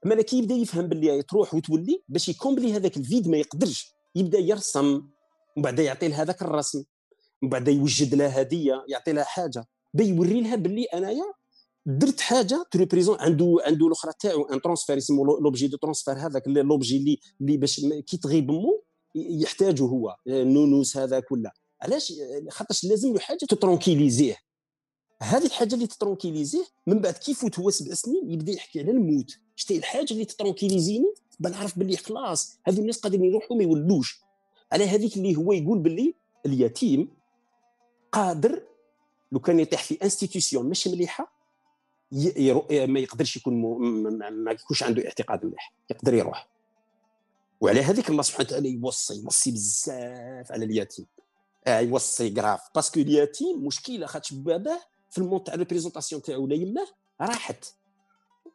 أما كي يبدا يفهم باللي تروح وتولي باش ي combler هذاك ال vide ما يقدرش. يبدا يرسم ومن بعد يعطي لها هذاك الرسم من بعد يوجد لها هدية يعطي لها حاجة. بيوري لها باللي أنايا درت حاجة ت représente عنده عنده الأخرى تاعو un transfert يسمو l'objet de transfert هذاك l'objet اللي اللي باش كي تغيب مو يحتاجه هو النونوس هذاك ولا. علاش؟ خاطرش لازم له حاجة تـ tranquilliser ـه هذه الحاجة اللي تـ tranquilliser ـه من بعد كي يفوت هو سبع سنين يبدأ يحكي على الموت. شتي الحاجة اللي تـ tranquilliser ـني بنعرف باللي خلاص هذو الناس قادرين يروحوا ما يولوش. على هذيك اللي هو يقول باللي اليتيم قادر لو كان يطيح في institution مش مليحة ما يقدرش يكون ما يكونش عنده اعتقاد مليح يقدر يروح. وعلى هذيك الله سبحانه وتعالى يوصي يوصي بزاف على اليتيم. آه يوصي grave parce que اليتيم مشكلة خاطش باباه في المونت تاع représentation تاعو ولا يماه راحت.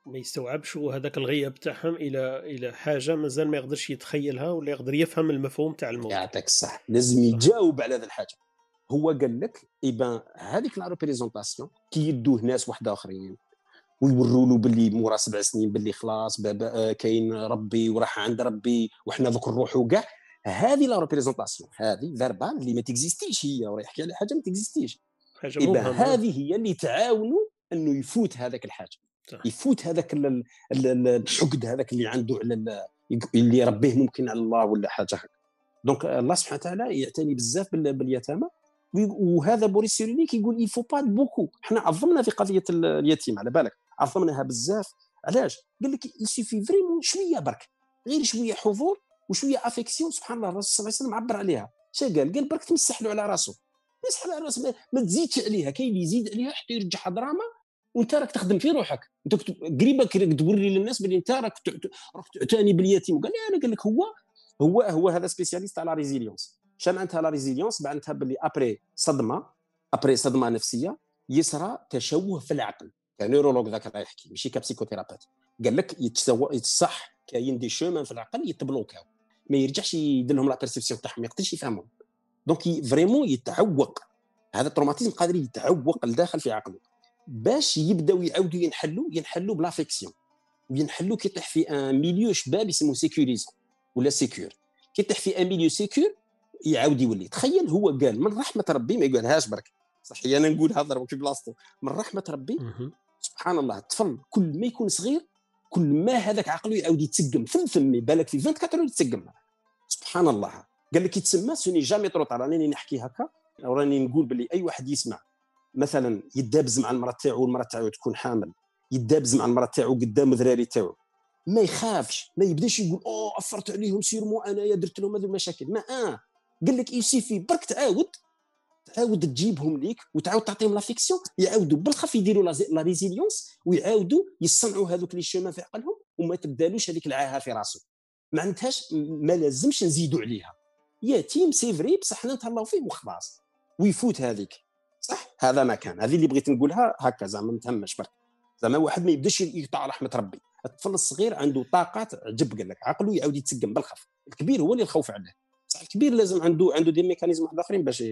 ما يستوعبش هذاك الغياب تاعهم إلى إلى حاجة مازال ما يقدرش يتخيلها ولا يقدر يفهم المفهوم تاع الموت. يعطيك الصح لازم يجاوب على هذه الحاجة. هو قال لك ايبان هذيك la représentation كي يدوه ناس واحد آخرين ويوروا له باللي مورا سبع سنين باللي خلاص بابا كاين ربي وراح عند ربي وحنا ذوك نروحوا كاع. هذه la représentation هذه verbale اللي ما t'existe ـش هي وراه يحكي على حاجة ما t'existe ـش. حاجة هذه هي اللي تعاونوا إنه يفوت هذاك الحاجة صح. يفوت هذاك ال- ال- ال- الحقد هذاك اللي عنده على ال- اللي يربيه ممكن على الله ولا حاجة. هكا donc الله سبحانه وتعالى يعتني بزاف بال- باليتامى. وهذا بوريس سيرولنيك كيقول يفو با بوكو حنا عظمنا في قضية ال- اليتيم على بالك. عظمناها بزاف. علاش؟ قال لك il suffit vraiment شوية برك. غير شوية حضور وشوية affection سبحان الله الرسول صلى الله عليه وسلم عبر عليها. شا قال؟ قال برك تمسح له على راسه مسح على راسه ما, تزيدش عليها. كاين اللي يزيد عليها حتى يرجعها دراما وانت راك تخدم في روحك. انت كي توري للناس بلي انت راك راك تعتني باليتيم. قال لا أنا قال لك هو هو هو هذا spécialiste على résilience. شا معناتها la résilience؟ معناتها باللي après صدمة après صدمة نفسية يصرى تشوه في العقل. ك neurologue ذاك راه يحكي ماشي ك psychothérapeute قال لك يتصح كاين des champs في العقل يت bloquer ـاو. ما يرجعش يدير لهم la perception تاعهم ما يقدرش يفهمهم. donc vraiment يتعوق هذا ال traumatisme قادر يتعوق لداخل في عقله. باش يبداو يعاودوا ينحلوا ينحلوا ب l'affection. وينحلوا كي يطيح في ان ميليو شباب يسموه سيكوريزم ولا سيكور كي يطيح في ان ميليو سيكور يعاود يولي. تخيل هو قال من رحمة ربي ما يقولهاش برك. صحيح أنا نقولها ضربك في بلاصتو. من رحمة ربي. سبحان الله الطفل كل ما يكون صغير كل ما هذاك عقله يعاود يتسقم في الفم بالك في 24 يتسقم. سبحان الله. قال لك يتسمى سوني جامي ترو طار راني نحكي هكا وراني نقول باللي أي واحد يسمع. مثلا يدابز مع المرأة تاعو والمراه تاعو تكون حامل. يدابز مع المرأة تاعو قدام الذراري تاعو. ما يخافش ما يبداش يقول أوه أثرت عليهم sûrement انايا درت لهم هذه المشاكل. ما آه. قال لك il suffit برك تعاود تعاود تجيبهم ليك وتعاود تعطيهم l'affection يعاودوا بالخف يديروا la résilience ويعاودوا يصنعوا هذوك les champs في عقلهم وما تبدالوش هذيك العاهة في راسه ما عندهاش ما لازمش نزيدوا عليها. يتيم c'est vrai بصح حنا نتهلاو فيه وخلاص. ويفوت هذيك. صح؟ هذا ما كان. هذه اللي بغيت نقولها هكا زعما ما تهمش برك. زعما واحد ما يبداش يقطع رحمة ربي. الطفل الصغير عنده طاقات عجب قال لك. عقله يعاود يتسقم بالخف. الكبير هو اللي الخوف عليه. بصح الكبير لازم عنده عنده des mécanismes واحد آخرين باش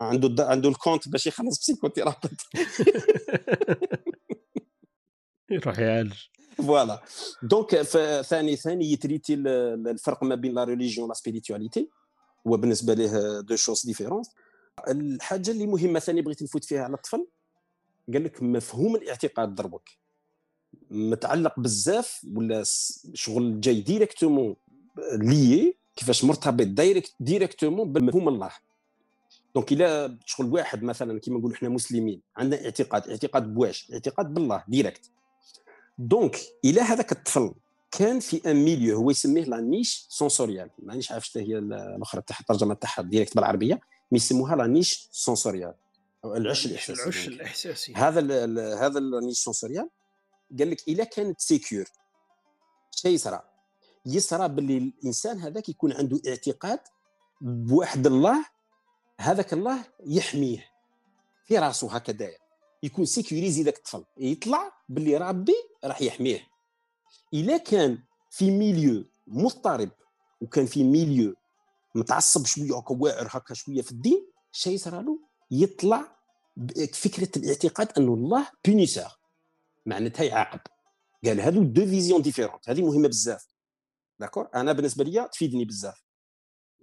عنده عنده الكونت باش يخلص psychothérapeute [laughs] يروح يعالج. voilà. donc ثاني ثاني يـ traiter ال- ال- الفرق ما بين la religion و la spiritualité هو بالنسبة ليه deux choses différentes الحاجة اللي مهمة ثاني بغيت نفوت فيها على الطفل قال لك مفهوم الاعتقاد ضربك متعلق بزاف ولا شغل جاي directement lié كيفاش مرتبط direct directement بمفهوم الله. donc إلا شغل واحد مثلا كيما نقولوا إحنا مسلمين عندنا اعتقاد اعتقاد بواش اعتقاد بالله direct donc إلى هذاك الطفل كان في un milieu هو يسميه la niche sensorielle. مانيش عارف شتا هي الأخرى تاع الترجمة تاعها direct بالعربية mais يسموها la niche sensorielle. أو العش الإحساسي العش. الإحساسي. هذا ال ال هذا ال niche sensorielle. قال لك إلا كانت sécure. شيء يصرى. يصرى باللي الإنسان هذاك يكون عنده اعتقاد بواحد الله هذاك الله يحميه. في راسه هكا داير يكون sécurisé ذاك الطفل. يطلع باللي ربي راح يحميه. إلا كان في milieu مضطرب وكان في milieu متعصب شوية هكا واعر هكا شوية في الدين شيء يصرى له يطلع بفكره الاعتقاد انه الله punisseur معناتها يعاقب. قال هذو deux visions différentes هذه مهمة بزاف. d'accord أنا بالنسبة لي تفيدني بزاف.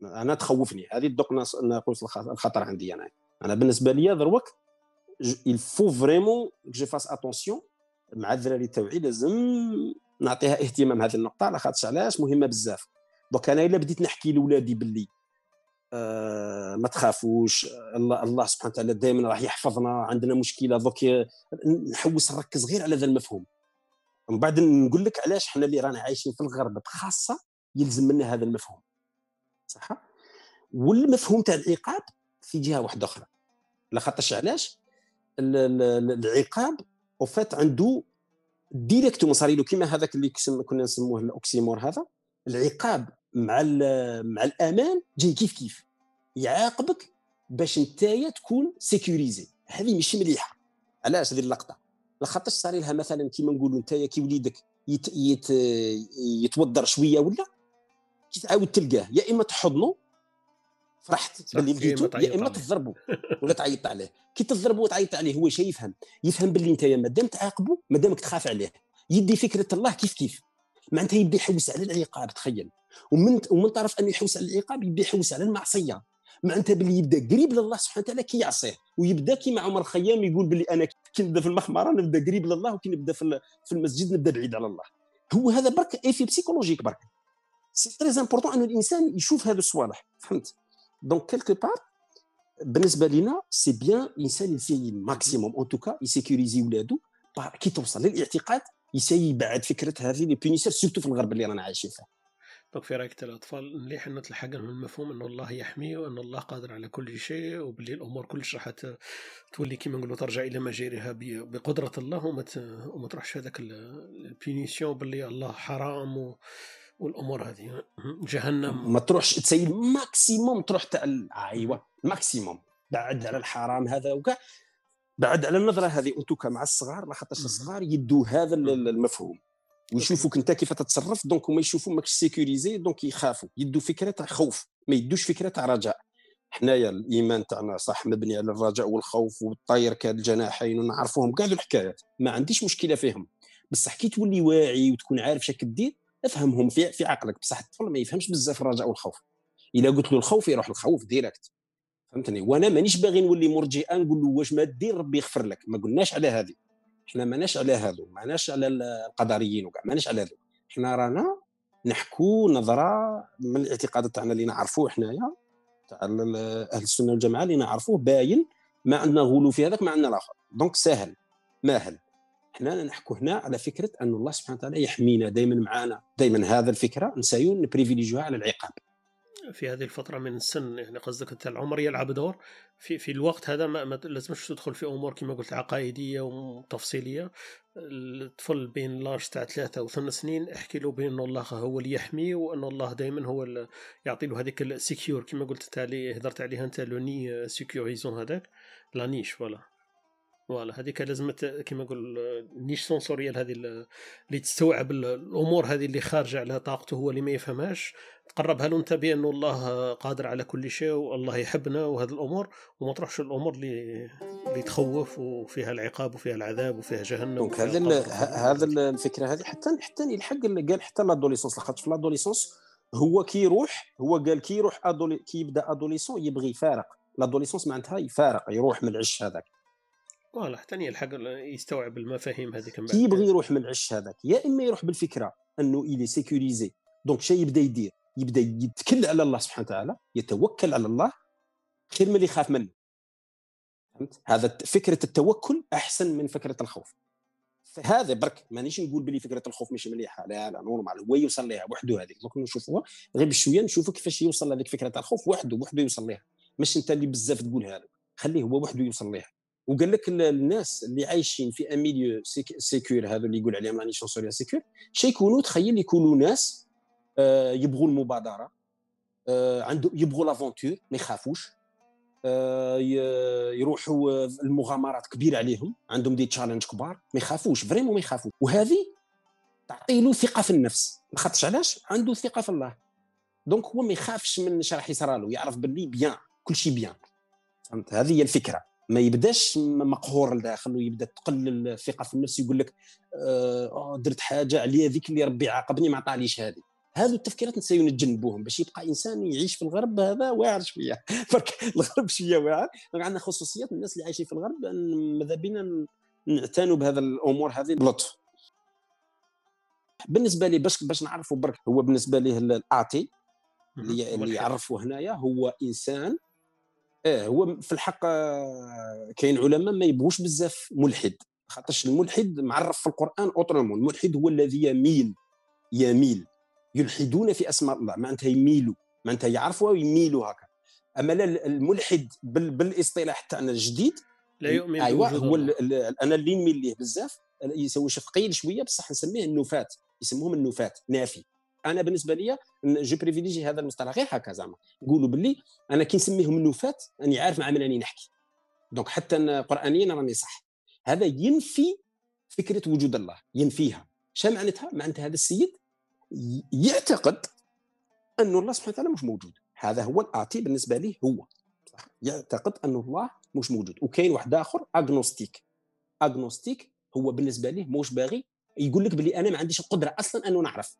أنا تخوفني. هذه الدق ناقوس الخ- الخطر عندي أنا. أنا بالنسبة لي دروك vraiment que je fasse attention مع الدراري تاوعي لازم نعطيها اهتمام هذه النقطة على خاطرش علاش؟ مهمة بزاف. donc أنا إلا بديت نحكي لاولادي باللي آه ما تخافوش الله الله سبحانه وتعالى دائما راح يحفظنا عندنا مشكلة دوك نحوس نركز غير على ذا المفهوم. ومن بعد نقول لك علاش حنا اللي رانا عايشين في الغرب بخاصة يلزم منا هذا المفهوم. صح؟ والمفهوم تاع العقاب في جهة واحدة أخرى. لخاطرش علاش؟ ال- ال- ال- العقاب وفات عنده directement صار له كيما هذاك اللي كنا نسموه ال oxymore هذا العقاب مع مع الأمان جاي كيف كيف؟ يعاقبك باش نتايا تكون sécurisé هذه ماشي مليحة. علاش هذه اللقطة؟ لخاطرش صار لها مثلا كيما نقولوا نتايا كي وليدك يت يت يتوضر شوية ولا؟ كي تعاود تلقاه. يا إما تحضنه فرحت باللي تعيط يا إما. تضربه [laughs] ولا تعيط عليه. كي تضربه وتعيط عليه هو شيء يفهم. يفهم باللي انت مادام تعاقبه مادامك تخاف عليه. يدي فكرة الله كيف كيف. معناتها يبدا يحوس على العقاب تخيل. ومن ومن طرف انه يحوس على العقاب يبدا يحوس على المعصية. معناتها باللي يبدا قريب لله سبحانه وتعالى كي يعصيه ويبدا كيما عمر الخيام يقول باللي أنا كي نبدا في المخمرة نبدا قريب لله وكي نبدا في في المسجد نبدا بعيد على الله. هو هذا برك ايفي بسيكولوجيك برك. c'est très important انه الإنسان يشوف هذا الصوالح. فهمت؟ donc quelque part بالنسبة لنا c'est bien الإنسان ي essayer maximum en tout cas ي sécuriser ولادو كي توصل للاعتقاد ي essayer يبعد فكرة هذه les punitions surtout في الغرب اللي رانا عايشين فيه دونك في رأيك الأطفال مليح إن تلحق لهم المفهوم إن الله يحمي وإن الله قادر على كل شيء وباللي الأمور كلش راح تولي كيما نقولوا ترجع إلى مجاريها بقدرة الله وما تروحش هذاك ال punition باللي الله حرام و والأمور هذه. جهنم. ما تروحش تسيل maximum تروح تاع ايوا maximum بعد على الحرام هذا وكاع بعد على النظرة هذه en tout cas مع الصغار لاخاطرش الصغار يدوا هذا المفهوم. ويشوفوك أنت كيف تتصرف donc هما يشوفوا ماكش sécurisé donc يخافوا. يدوا فكرة تاع خوف. ما يدوش فكرة تاع رجاء. حنايا الإيمان تاعنا صح مبني على الرجاء والخوف والطير كالجناحين ونعرفوهم كاع الحكايات. ما عنديش مشكلة فيهم. بصح كي تولي واعي وتكون عارف شك دير افهمهم في في عقلك. بصح الطفل ما يفهمش بزاف الرجاء والخوف. إلا قلت له الخوف يروح الخوف direct. فهمتني؟ وأنا مانيش باغي نولي مرجئة نقول له واش ما دير ربي يغفر لك. ما قلناش على هذه. إحنا ماناش على هذو. ماناش على القدريين وكاع. ماناش على هذو. إحنا رانا نحكوا نظرة من الاعتقاد تاعنا اللي نعرفوه حنايا تاع أهل السنة والجماعة اللي نعرفوه باين ما عندنا غلو في هذاك ما عندنا الآخر. دونك سهل ماهل. حنا نحكوا هنا على فكرة أن الله سبحانه وتعالى يحمينا دائما معنا دائما هذا الفكرة نسايو نبريفيليجيوها على العقاب. في هذه الفترة من السن يعني قصدك أنت العمر يلعب دور؟ في في الوقت هذا ما, ما لازمش تدخل في أمور كما قلت عقائدية وتفصيلية. الطفل بين l'âge تاع ثلاثة أو ثمان سنين احكي له بأن الله هو اللي يحميه وأن الله دائما هو اللي يعطي له هذيك ال sécure كما قلت تالي هدرت عليها أنت le nid sécurisant هذاك. la niche voilà. voilà هذيك لازم كما نقول niche sensorielle هذه اللي تستوعب الأمور هذه اللي خارجة على طاقته هو اللي ما يفهمهاش. تقربها له أنت بانه الله قادر على كل شيء والله يحبنا وهذه الأمور وما تروحش الأمور اللي اللي تخوف وفيها العقاب وفيها العذاب وفيها جهنم donc هذا هذا الفكرة هذه حتى حتى يلحق قال حتى l'adolescence لاخاطش في l'adolescence هو كي يروح هو قال كي يروح adole كي يبدأ adolescent يبغي يفارق. l'adolescence معناتها يفارق يروح من العش هذاك. voilà حتى يلحق يستوعب المفاهيم هذيك كي يبغي يروح من العش هذاك يا إما يروح بالفكرة إنه il est sécurisé donc شيء يبدأ يدير يبدأ يتكل على الله سبحانه وتعالى يتوكل على الله خير من اللي يخاف منه. فهمت؟ هذا فكرة التوكل أحسن من فكرة الخوف. فهذا برك مانيش نقول بلي فكرة الخوف مش مليحة لا لا normal هو يوصل لها وحده هذيك دوك نشوفوها غير بشوية نشوفوا كيفاش يوصل لهذيك فكرة الخوف وحده وحده يوصل لها مش أنت اللي بزاف تقولها له خليه هو وحده يوصل لها وقال لك الناس اللي عايشين في un milieu sécure هذا اللي يقول عليهم la niche sensorielle sécure شي يكونوا تخيل يكونوا ناس آه، يبغوا المبادرة آه، عندهم يبغوا l'aventure ما يخافوش آه، يروحوا المغامرات كبيرة عليهم عندهم des challenges كبار ما يخافوش vraiment ما يخافوش. وهذه تعطي له ثقة في النفس. خاطرش علاش؟ عنده ثقة في الله. donc هو ما يخافش من اش راح يصرى يعرف باللي bien كل شيء bien فهمت؟ هذه هي الفكرة. ما يبداش مقهور لداخل ويبدا تقلل الثقة في النفس يقول لك آه درت حاجة عليا ذيك اللي ربي عاقبني ما عطانيش هذه. هذو التفكيرات نسيو نتجنبوهم باش يبقى إنسان يعيش في الغرب هذا واعر شوية. [laughs] فرك الغرب شوية واعر. عندنا خصوصيات الناس اللي عايشين في الغرب ماذا بينا نعتنوا بهذا الأمور هذه بلطف. بالنسبة لي باش باش نعرفوا برك هو بالنسبة ليه الأعطي اللي, اللي يعرفوا هنايا هو إنسان آه هو في الحق آه، كاين علماء ما يبغوش بزاف ملحد خاطرش الملحد معرف في القرآن autrement الملحد هو الذي يميل يميل يلحدون في أسماء الله معناتها يميلوا معناتها يعرفوا ويميلوا هكا. أما لا الملحد بال بالإصطلاح تاعنا الجديد لا يؤمن ايوا هو أنا اللي نميل ليه بزاف يسوي ثقيل شوية بصح نسميه النفات يسموهم النفات نافي. أنا بالنسبة لي je privilégie هذا المصطلح. غير هكا زعما. نقولوا باللي أنا كي نسميهم النفات راني عارف مع من راني نحكي. donc حتى قرانيا راني صح. هذا ينفي فكرة وجود الله ينفيها. شنو معناتها؟ معناتها هذا السيد يعتقد أن الله سبحانه وتعالى مش موجود. هذا هو الآتي بالنسبة لي هو. يعتقد أن الله مش موجود. وكاين واحد آخر agnostique agnostique هو بالنسبة ليه مش باغي يقول لك بلي أنا ما عنديش القدرة أصلا أنه نعرف.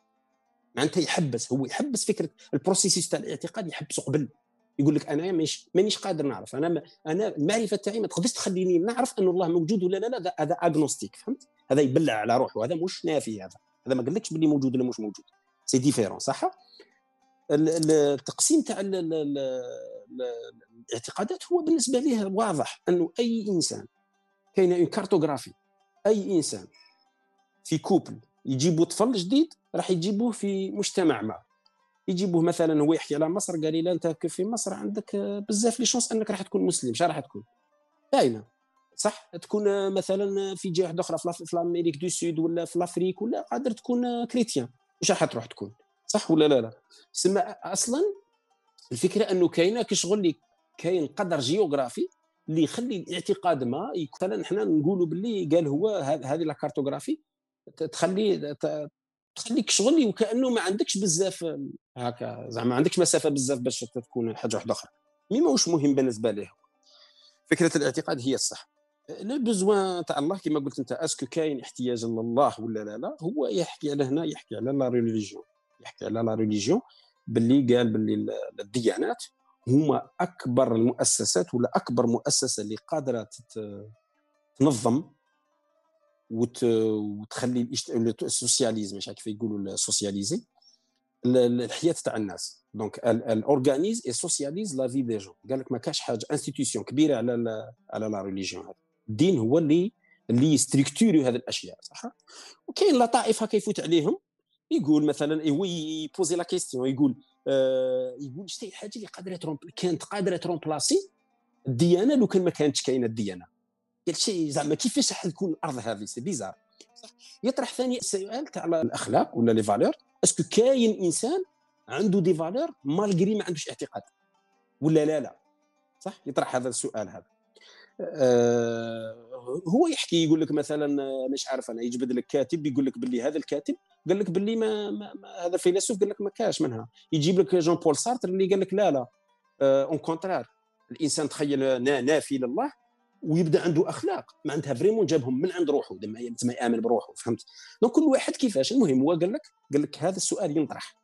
معناتها يحبس هو يحبس فكرة ال processus تاع الاعتقاد يحبسه قبل. يقول لك أنا مانيش مانيش قادر نعرف. أنا ما أنا المعرفة تاعي ما تقدرش تخليني نعرف أن الله موجود ولا لا لا هذا agnostique فهمت؟ هذا يبلع على روحه هذا مش نافي هذا. هذا ما قالكش باللي موجود ولا مش موجود. c'est différent صح؟ التقسيم تاع الاعتقادات هو بالنسبة ليه واضح أنه أي إنسان كاينة une cartographie أي إنسان في couple يجيبوا طفل جديد راح يجيبوه في مجتمع ما. يجيبوه مثلا هو يحكي على مصر قال لي لا أنت في مصر؟ عندك بزاف les chances أنك راح تكون مسلم. شنو راح تكون. باينة. صح؟ تكون مثلا في جهة أخرى في l'Amérique du Sud ولا في l'Afrique ولا قادر تكون chrétien. واش راح تروح تكون؟ صح ولا لا لا؟ سما أصلا الفكرة أنه كاينة كشغل اللي كاين قدر جيوغرافي اللي يخلي الاعتقاد ما مثلا حنا نقولوا باللي قال هو هذه la cartographie تخلي تخليك شغل وكأنه ما عندكش بزاف هكا زعما ما عندكش مسافة بزاف باش تكون حاجة واحدة أخرى. mais ماهوش مهم بالنسبة له فكرة الاعتقاد هي الصح. le besoin تاع الله كما قلت أنت est-ce que كاين احتياج لله ولا لا لا هو يحكي على هنا يحكي على la religion يحكي على la religion باللي قال باللي الديانات هما أكبر المؤسسات ولا أكبر مؤسسة اللي قادرة تنظم وتخلي ال socialisme مش كيف يقولوا ال socialiser الحياة تاع الناس. donc elle organise et socialise la vie des gens قال لك ما كاش حاجة institution كبيرة على على la religion هذا الدين هو اللي اللي structuré هذه الأشياء صح؟ وكاين لطائف هكا يفوت عليهم يقول مثلا ي poser la question يقول آه يقول شتي الحاجة اللي قادرة كانت قادرة ت remplacer الديانة لو كان ما كانتش كاينة الديانة. قال شيء زعما كيفاش راح تكون الأرض هذه؟ c'est bizarre. يطرح ثاني السؤال تاع الأخلاق ولا les valeurs. est-ce que كاين إنسان عنده des valeurs malgré ما عندوش اعتقاد؟ ولا لا لا. صح؟ يطرح هذا السؤال هذا. آه هو يحكي يقول لك مثلا مش عارف أنا يجبد لك كاتب يقول لك باللي هذا الكاتب قال لك باللي ما, ما, ما هذا فيلسوف قال لك ما كاش منها. يجيب لك جون بول سارتر اللي قال لك لا لا. اون آه contraire الإنسان تخيل نافي لله ويبدأ عنده أخلاق. معناتها vraiment جابهم من عند روحه لما ما يآمن بروحه فهمت؟ donc كل واحد كيفاش؟ المهم هو قال لك قال لك هذا السؤال ينطرح.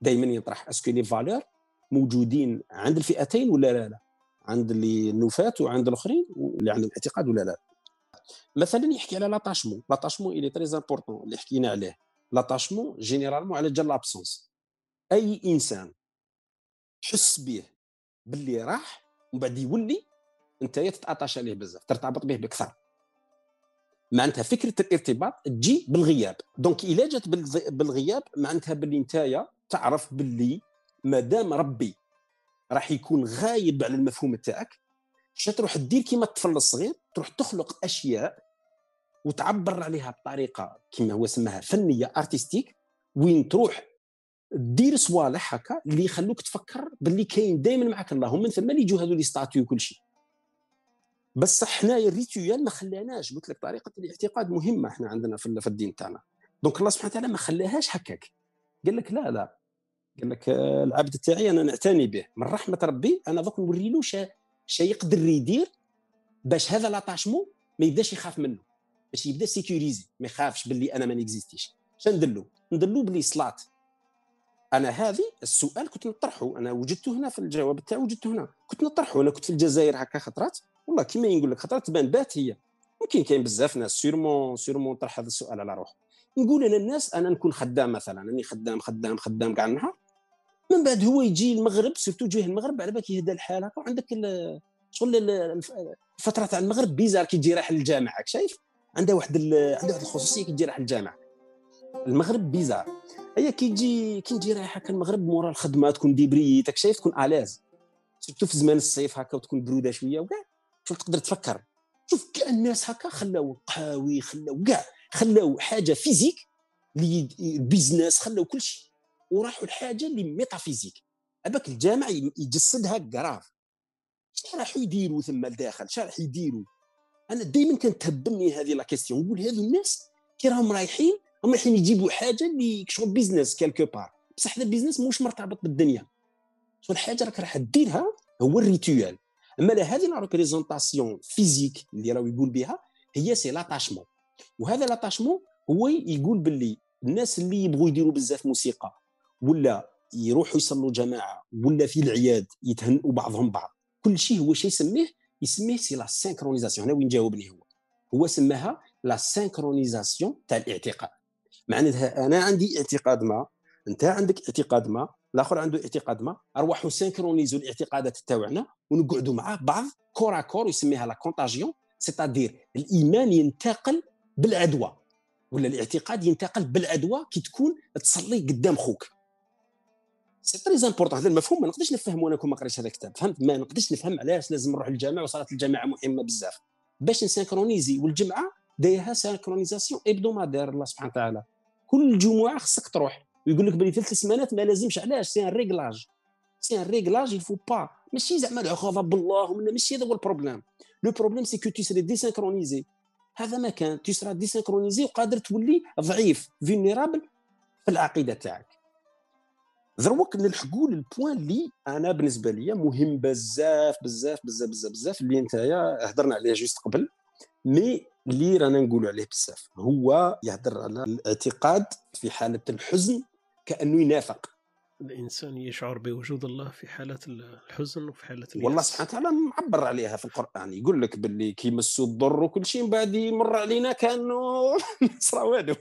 دائما ينطرح. est-ce que les valeurs موجودين عند الفئتين ولا لا لا؟ عند اللي النفاة وعند الآخرين اللي عندهم اعتقاد ولا لا؟ مثلا يحكي على l'attachement l'attachement il est très important اللي حكينا عليه. l'attachement généralement على جال l'absence أي إنسان تحس به باللي راح ومن بعد يولي انت تتعطش عليه بزاف ترتبط به بكثر معناتها فكرة الارتباط تجي بالغياب. donc الا جات بالغياب معناتها باللي انت تعرف باللي ما دام ربي راح يكون غايب على المفهوم تاعك تروح دير كيما الطفل الصغير؟ تروح تخلق أشياء وتعبر عليها بطريقة كما هو سماها فنية artistique وين تروح دير صوالح هكا اللي يخلوك تفكر باللي كاين دائما معك الله ومن ثم اللي يجوا هذو les statues وكل شيء. بس حنايا ال rituel ما خلاناش قلت لك طريقة الاعتقاد مهمة إحنا عندنا في الدين تاعنا. donc الله سبحانه وتعالى ما خلاهاش هكاك. قال لك لا لا. قال لك آه، العبد تاعي أنا نعتني به. من رحمة ربي أنا دوك نوري له شا يقدر يدير باش هذا l'attachement ما يبداش يخاف منه. باش يبدأ sécurisé ما يخافش باللي أنا ما نيكزيستيش شندلو ندلو؟ باللي صلاة. أنا هذه السؤال كنت نطرحه. أنا وجدته هنا في الجواب تاعي وجدته هنا. كنت نطرحه. أنا كنت في الجزائر هكا خطرات. والله كيما نقول لك خطرات تبان bête هي. ممكن كاين بزاف ناس sûrement sûrement طرح هذا السؤال على روحه. نقول أنا الناس أنا نكون خدام مثلا أني خدام خدام خدام كاع النهار. من بعد هو يجي المغرب surtout جهه المغرب على بالك يهدى الحال هكا وعندك شغل الفترة تاع المغرب bizarre كي تجي رايح للجامعة شايف؟ عندها واحد عندها واحد الخصوصية كي تجي رايح للجامعة. المغرب bizarre. هي كي تجي كي تجي رايح هكا المغرب مورا الخدمه تكون ديبريتك شايف؟ تكون à l'aise. surtout في زمان الصيف هكا وتكون برودة شوية وكاع. شوف تقدر تفكر. شوف كاع الناس هكا خلاو قهاوي خلاو كاع خلاو حاجة physique اللي ال business خلاو كل شيء. وراحوا لحاجة اللي métaphysique. هذاك الجامع يجسدها كراف شنو راحوا يديروا ثم لداخل؟ شنو راح يديروا؟ أنا دائما كانت تهبني هذه la question نقول هذو الناس كي راهم رايحين هم رايحين يجيبوا حاجة اللي شغل business quelque part بصح هذا ال business مش مرتبط بالدنيا. شغل حاجة راك راح ديرها هو ال rituel أما هذه la représentation physique اللي راهو يقول بها هي c'est l'attachement وهذا l'attachement هو يقول باللي الناس اللي يبغوا يديروا بزاف موسيقى ولا يروحوا يصلوا جماعة ولا في العياد يتهنئوا بعضهم بعض كل شيء هو شيء يسميه يسميه c'est la synchronisation هنا وين جاوبني هو؟ هو سماها la synchronisation تاع الاعتقاد. معناتها أنا عندي اعتقاد ما أنت عندك اعتقاد ما الآخر عنده اعتقاد ما؟ ارواحوا synchroniser و الاعتقادات تاعنا ونقعدوا مع بعض كور كور يسميها la contagion c'est-à-dire الإيمان ينتقل بالعدوى ولا الاعتقاد ينتقل بالعدوى كي تكون تصلي قدام خوك. c'est très important هذا المفهوم ما نقدرش نفهمه أنا كون ما قريتش هذا الكتاب. فهمت؟ ما نقدرش نفهم علاش لازم نروح للجامع وصلاه الجماعه مهمة بزاف. باش ن synchroniser والجمعة دايرها synchronisation hebdomadaire الله سبحانه وتعالى. كل جمعة خصك تروح. ويقول لك بلي ثلاث سمانات ما لازمش. علاش؟ c'est un réglage. c'est un réglage il faut pas ماشي زعما غضب الله ولا ماشي هذا هو ال problème le problème c'est que tu serais désynchronisé هذا ما كان. tu seras désynchronisé وقادر تولي ضعيف vulnérable في العقيدة تاعك. دروك نلحقوا لل point اللي أنا بالنسبة لي مهم بزاف بزاف بزاف بزاف بزاف اللي أنت هضرنا عليه juste قبل. mais اللي رانا نقولوا عليه بزاف هو يهدر على الاعتقاد في حالة الحزن كأنه ينافق. الإنسان يشعر بوجود الله في حالة الحزن وفي حالة اليأس. والله سبحانه وتعالى معبر عليها في القرآن. يقول لك باللي كي مسوا الضر وكل شيء من بعد يمر علينا كأنه [laughs] صرا والو.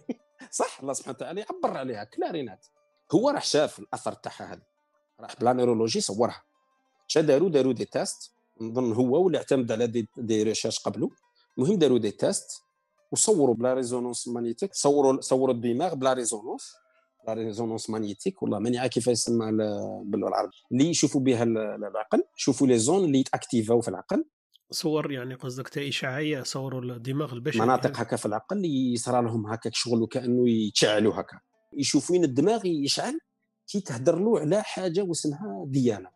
صح الله سبحانه وتعالى يعبر عليها. كلارينات. هو راح شاف الأثر تاعها هذه راح ب la neurologie صورها. شا داروا داروا des tests نظن هو ولا اعتمد على des, des recherches قبله. المهم داروا des tests وصوروا ب la résonance magnétique. صوروا صوروا الدماغ ب la résonance la résonance magnétique والله ماني عارف كيف يسمى باللغة العربية. اللي يشوفوا بها العقل يشوفوا لي زون اللي يتأكتيفاو في العقل. صور يعني قصدك إشعاعية صوروا الدماغ البشري. مناطق هكا في العقل يصرى لهم هكاك شغل وكأنه يتشعلوا هكا. يشوفوا وين الدماغ يشعل كي تهدر له على حاجة واسمها ديانة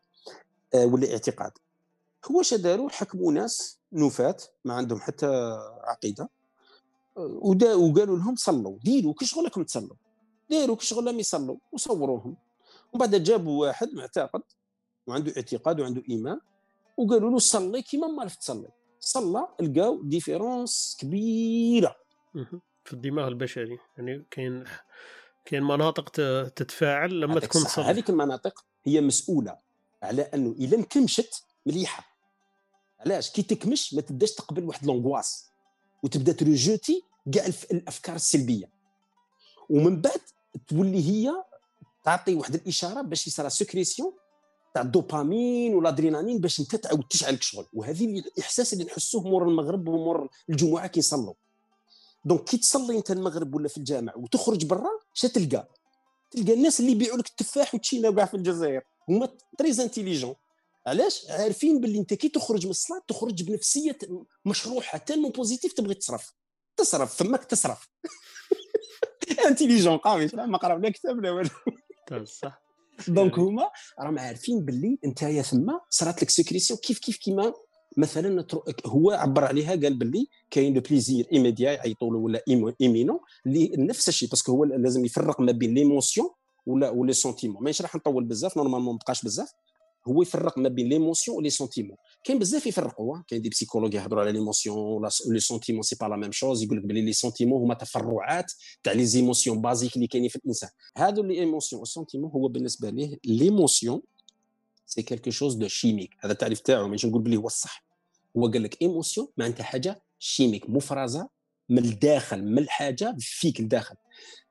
آه ولا اعتقاد. هو داروا حكموا ناس نفات ما عندهم حتى عقيدة آه، وقالوا لهم صلوا ديروا كي شغلكم تصلوا. داروا كي شغلهم يصلوا وصوروهم. ومن بعد جابوا واحد معتقد وعنده اعتقاد وعنده إيمان وقالوا له صلي كيما ما عرفت تصلي. صلى لقاو différence كبيرة. في الدماغ البشري. يعني كاين كاين مناطق تتفاعل لما تكون تصلي هذيك المناطق هي مسؤولة على أنه اذا انكمشت مليحة. علاش؟ كي تكمش ما تبداش تقبل واحد l'angoisse وتبدأ ت rejeter كاع الأفكار السلبية. ومن بعد تولي هي تعطي واحد الإشارة باش يصير sécrétion تاع الدوبامين والادرينالين باش انت تعاود تشعلك شغل. وهذه الإحساس اللي نحسوه مور المغرب ومور الجمعة كي نصلوا. donc كي تصلي أنت المغرب ولا في الجامع وتخرج برا اش تلقى. تلقى الناس اللي يبيعوا لك التفاح والتشينا كاع في الجزائر. هما très intelligents علاش؟ عارفين باللي أنت كي تخرج من الصلاة تخرج بنفسية مشروحة tellement positive تبغي تصرف. تصرف فماك تصرف. [laughs] intelligent قوي ما قرا لا كتاب لا والو صح donc هما راهم عارفين باللي انت يا ثما صرات لك sécrétion كيف كيف كيما مثلا هو عبر عليها قال باللي كاين le plaisir immédiat يعيطوا له ولا ايمينون اللي نفس الشيء parce que هو لازم يفرق ما بين l'émotion ولا و les sentiments ماشي راح نطول بزاف normalement ما بقاش بزاف هو يفرق ما بين l'émotion و les sentiments كاين بزاف يفرقوا كاين des psychologues يهضروا على l'émotion les sentiments c'est pas la même chose يقول لك بلي les sentiments هما تفرعات تاع les émotions basiques اللي كاينين في الإنسان. هادو les émotions وال sentiment هو بالنسبة ليه l'émotion c'est quelque chose de chimique هذا التعريف تاعو ماشي نقول بلي هو الصح. هو قال لك émotion معناتها حاجة chimique مفرزة من الداخل من الحاجة فيك الداخل.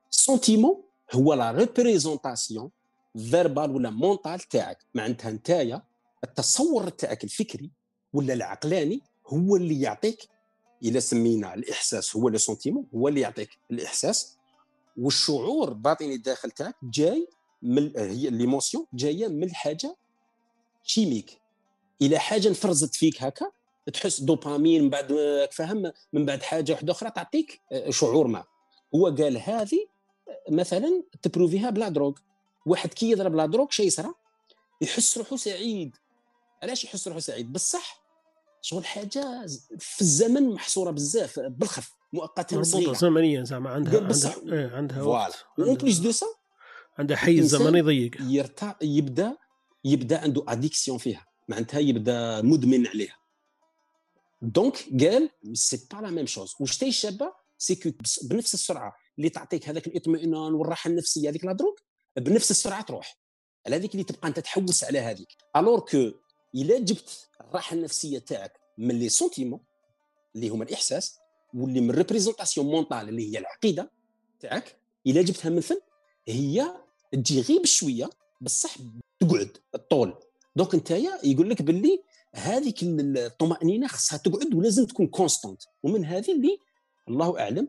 sentiment هو la représentation verbale ولا mentale تاعك معناتها نتايا التصور تاعك الفكري ولا العقلاني هو اللي يعطيك اذا سمينا الإحساس هو le sentiment هو اللي يعطيك الإحساس. والشعور الباطني الداخل تاعك جاي من هي l'émotion جاية من الحاجة chimique إلى حاجة نفرزت فيك هكا تحس دوبامين من بعد فهم من بعد حاجة واحدة أخرى تعطيك آه، شعور ما. هو قال هذه آه، مثلا ت prouver ها ب la drogue. واحد كي يضرب la drogue شي يصرى يحس روحه سعيد. علاش يحس روحه سعيد؟ بصح شغل حاجة في الزمن محصورة بزاف بالخف مؤقتا صغيرة. زمنيا زعما عندها عندها إيه عندها وقت. en plus de ça عندها حيز زمني ضيق. يرتع يبدا يبدأ عنده addiction فيها. معناتها يبدأ مدمن عليها. donc قال c'est pas la même chose واش تاي شابه c'est que بنفس السرعة اللي تعطيك هذاك الاطمئنان والراحة النفسية هذيك la drogue بنفس السرعة تروح. على هذيك اللي تبقى أنت تحوس على هذيك. alors que إلا جبت الراحة النفسية تاعك من les sentiments اللي هما الإحساس واللي من représentation mentale اللي هي العقيدة تاعك إلا جبتها من فن هي تجي غير بشوية بصح تقعد الطول donc انت يقول لك باللي هذيك الطمأنينة خصها تقعد ولازم تكون constante ومن هذه اللي الله أعلم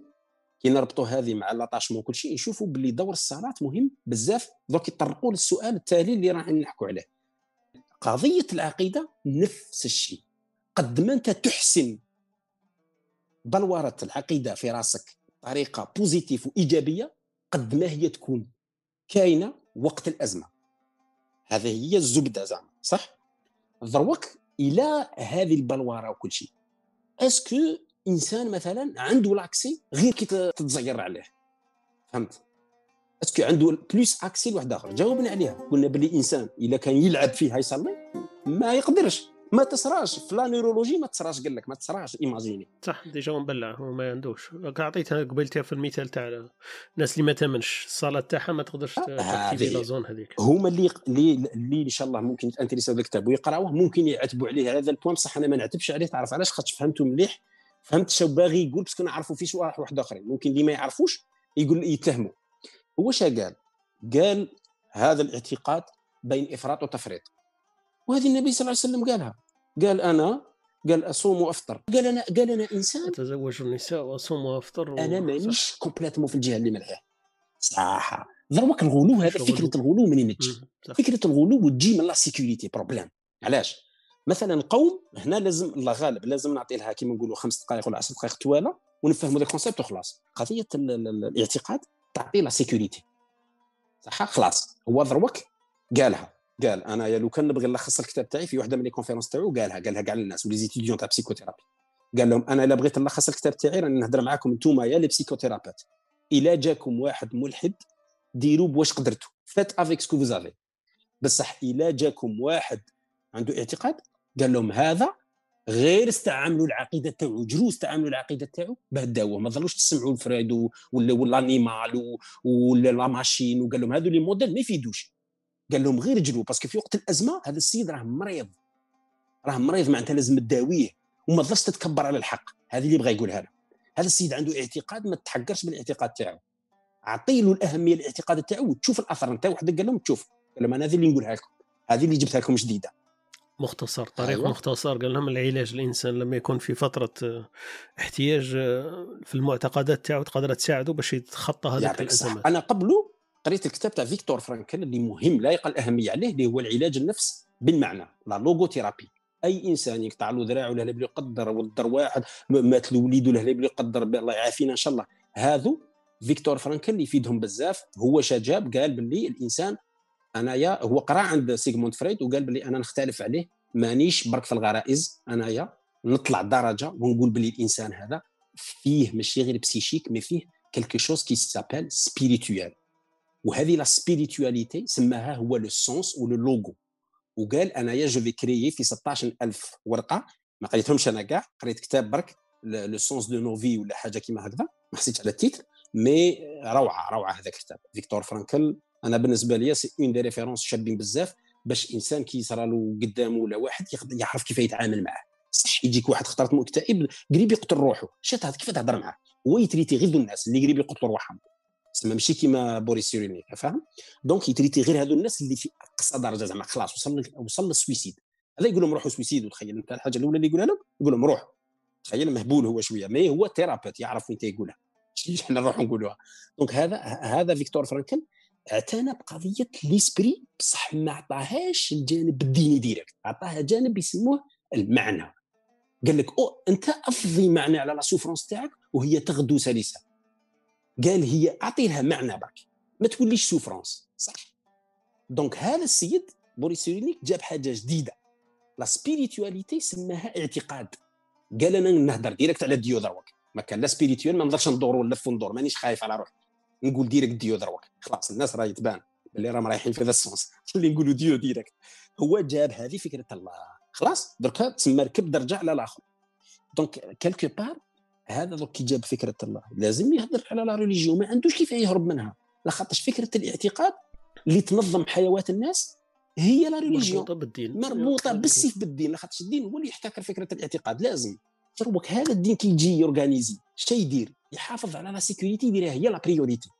كي نربطوا هذه مع l'attachement كل شيء نشوفوا باللي دور الصلاه مهم بزاف. دوك يطرقوا للسؤال التالي اللي راح نحكوا عليه. قضية العقيدة نفس الشيء. قد ما أنت تحسن بلورة العقيدة في راسك بطريقة positive وإيجابية قد ما هي تكون كاينة وقت الأزمة. هذه هي الزبدة زعما صح؟ دروك إلى هذه البلورة وكل شيء est-ce que إنسان مثلا عنده l'accès غير كي تتزير عليه. فهمت؟ est-ce que عنده plus accès لواحد آخر. جاوبنا عليها. قلنا بلي إنسان اذا كان يلعب فيها يصلي ما يقدرش. ما تصراش في la neurologie ما تصراش قال لك ما تصراش imaginer صح déjà مبلع هو ما عندوش. عطيتها قبيلتها في المثال تاع الناس اللي ما تامنش الصلاه تاعها ما تقدرش ت activer la zone هذيك. هما اللي اللي اللي إن شاء الله ممكن يت intéresser او بالكتاب ويقراوه ممكن يعتبوا عليه. هذا ال point بصح أنا ما نعتبش عليه. تعرف علاش؟ خاطر فهمته مليح. فهمت شو باغي يقول parce que نعرفوا فيه شواح واحد آخرين. ممكن اللي ما يعرفوش يقول يتهموا. هو شا قال؟ قال هذا الاعتقاد بين إفراط وتفريط. وهذه النبي صلى الله عليه وسلم قالها. قال أنا قال أصوم وأفطر. قال أنا قال أنا إنسان. أتزوج النساء وأصوم وأفطر و... أنا مانيش complètement في الجهة اللي ملحه صح دروك الغلو هذا فكرة الغلو منين تجي فكرة الغلو تجي من la sécurité problème. علاش؟ مثلا القوم هنا لازم الله غالب لازم نعطي لها كيما نقولوا خمس دقائق ولا 10 دقائق طواله ونفهموا ذا ال concept وخلاص. قضية الاعتقاد تعطي la sécurité صح؟ خلاص. هو دروك قالها. قال أنا لو كان نبغي نلخص الكتاب تاعي في واحدة من les conférences تاعو قالها. قالها كاع للناس و les étudiants تاع psychothérapie قال لهم أنا إلا بغيت نلخص الكتاب تاعي راني نهضر معاكم انتوما يا les psychothérapeutes إلا جاكم واحد ملحد ديروا بواش قدرتوا faites avec ce que vous avez بصح إلا جاكم واحد عنده اعتقاد قال لهم هذا غير استعملوا العقيده تاعو جرو استعملوا العقيده تاعو باه ما ظلوش تسمعوا لفرويد ولا ولا ولا لا ماشين. وقال لهم هذو les modèles ما يفيدوش. قال لهم غير جرو parce que في وقت الأزمة هذا السيد راه مريض. راه مريض معناتها لازم تداويه. وما تظلش تتكبر على الحق. هذه اللي بغى يقولها له هذا السيد عنده اعتقاد ما تحقرش بالاعتقاد تاعو. اعطي له الأهمية الاعتقاد تاعو وتشوف الأثر نتاعو. وحده قال لهم تشوف. قال لهم أنا هذه اللي نقولها لكم. هذه اللي جبتها لكم جديدة. مختصر طريق أيوة. مختصر. قال لهم العلاج الإنسان لما يكون في فترة آه، احتياج آه، في المعتقدات تاعو تقدر تساعده باش يتخطى هذه الازمات أنا قبله قريت الكتاب تاع فيكتور فرانكل اللي مهم لا يقل أهمية عليه اللي هو العلاج النفس بالمعنى la logothérapie. أي إنسان يقطع له ذراعه ولا بلي يقدر ودر واحد مات له وليد ولا بلي يقدر الله يعافينا إن شاء الله. هذو فيكتور فرانكل يفيدهم بزاف. هو شجاب قال باللي الإنسان انايا هو قرا عند سيغموند فرويد وقال باللي أنا نختلف عليه مانيش برك في الغرائز انايا نطلع درجة ونقول باللي الإنسان هذا فيه ماشي غير psychique mais فيه quelque chose qui s'appelle spirituel وهذه la spiritualité سماها هو le sens و le logos وقال أنايا je vais créer في 16000 ورقة. ما قريتهمش أنا كاع قريت كتاب برك le sens de nos vies ولا حاجة كيما هكذا. ما حسيتش على ال titre mais روعة روعة هذا الكتاب. فيكتور فرانكل أنا بالنسبة لي c'est une des références شابين بزاف باش إنسان كي يصرى له قدامه ولا واحد يعرف كيف يتعامل معاه. صح يجيك واحد خطرت مكتئب قريب يقتل روحه شات كيف تهضر معاه؟ هو ي traiter غير الناس اللي قريب يقتلوا روحهم. تسمى ماشي كيما بوريس سيرولنيك فاهم donc ي traiter غير هذو الناس اللي في أقصى درجة زعما خلاص وصل وصل لل suicide. هذا يقول لهم روحوا suicide وتخيل أنت الحاجة الأولى اللي يقولها لهم؟ يقول لهم روح. تخيل مهبول هو شوية mais هو thérapeute يعرف وين يقولها [laughs] إحنا نروحوا نقولوها؟ donc هذا هذا فيكتور فرانكل. اعتنى بقضية l'esprit بصح ما عطاهاش الجانب الديني direct عطاها جانب يسموه المعنى. قال لك أو أنت أفضي معنى على la souffrance تاعك وهي تغدو سلسة. قال هي أعطي لها معنى برك ما توليش souffrance صح. دونك هذا السيد بوريس سيرينيك جاب حاجة جديدة. la spiritualité سماها اعتقاد. قال أنا نهضر direct على Dieu دروك ما كان la spirituelle ما نقدرش ندور ونلف وندور مانيش خايف على روحي. نقول direct Dieu دروك. خلاص الناس راهي تبان اللي راهم رايحين في ذا ال sens. [laughs] اللي نقولوا Dieu direct هو جاب هذه فكرة الله. خلاص دركا تسمى ركب درجة على الآخر. donc quelque part هذا دوك كي جاب فكرة الله. لازم يهضر على la religion ما عندوش كيف يهرب منها. لاخاطش فكرة الاعتقاد اللي تنظم حيوات الناس هي la religion مربوطة بالدين. مربوطة بالسيف بالدين. لاخاطش الدين هو اللي يحتكر فكرة الاعتقاد. لازم. هذا الدين كي يجي ي organiser. شتا يدير. يحافظ على la sécurité يديرها. هي la priorité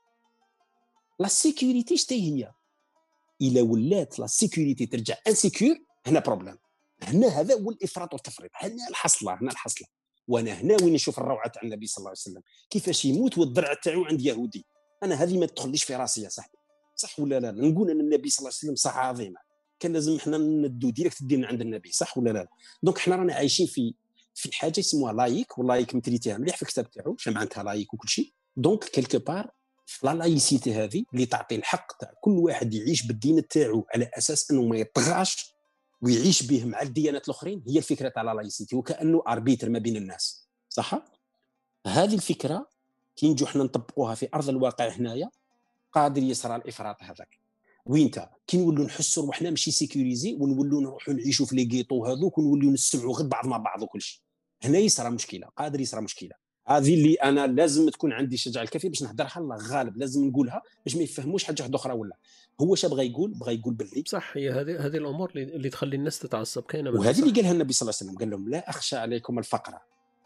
la sécurité شتا هي الا ولات la sécurité ترجع insécure هنا problème هنا هذا هو الإفراط والتفريط. هنا الحصلة هنا الحصلة. وأنا هنا وين نشوف الروعة تاع النبي صلى الله عليه وسلم؟ كيفاش يموت والدرع تاعو عند يهودي؟ أنا هذه ما تدخليش في راسي يا صاحبي. صح ولا لا؟ نقول أن النبي صلى الله عليه وسلم صح عظيمة. كان لازم إحنا ندو direct ديالنا عند النبي صح ولا لا؟ donc إحنا رانا عايشين في في حاجة يسموها laïque وال laïque م traitée ها مليح في الكتاب تاعو شنو معناتها laïque وكل شيء donc quelque part la laïcité هذه اللي تعطي الحق تاع كل واحد يعيش بالدين تاعو على أساس أنه ما يطغاش ويعيش به مع الديانات الأخرين هي الفكرة تاع la laïcité وكأنه arbitre ما بين الناس. صح؟ هذه الفكرة كي نجو حنا نطبقوها في أرض الواقع هنايا قادر يصرى الإفراط هذاك. وينتا؟ كي نولوا نحسوا روحنا ماشي sécurisés ونولوا نروحوا نعيشوا في les ghettos هذوك ونولوا نسمعوا غير بعضنا بعض وكل شيء هنا يصرى مشكلة قادر يصرى مشكلة. هذه اللي أنا لازم تكون عندي الشجاعه الكافية باش نهضرها الله غالب لازم نقولها باش ما يفهموش حاجة واحدة أخرى ولا. هو اش بغى يقول بغى يقول باللي. صح هي هذه هذه الأمور اللي تخلي الناس تتعصب. كاينة وهذه اللي قالها النبي صلى الله عليه وسلم. قال لهم لا أخشى عليكم الفقر.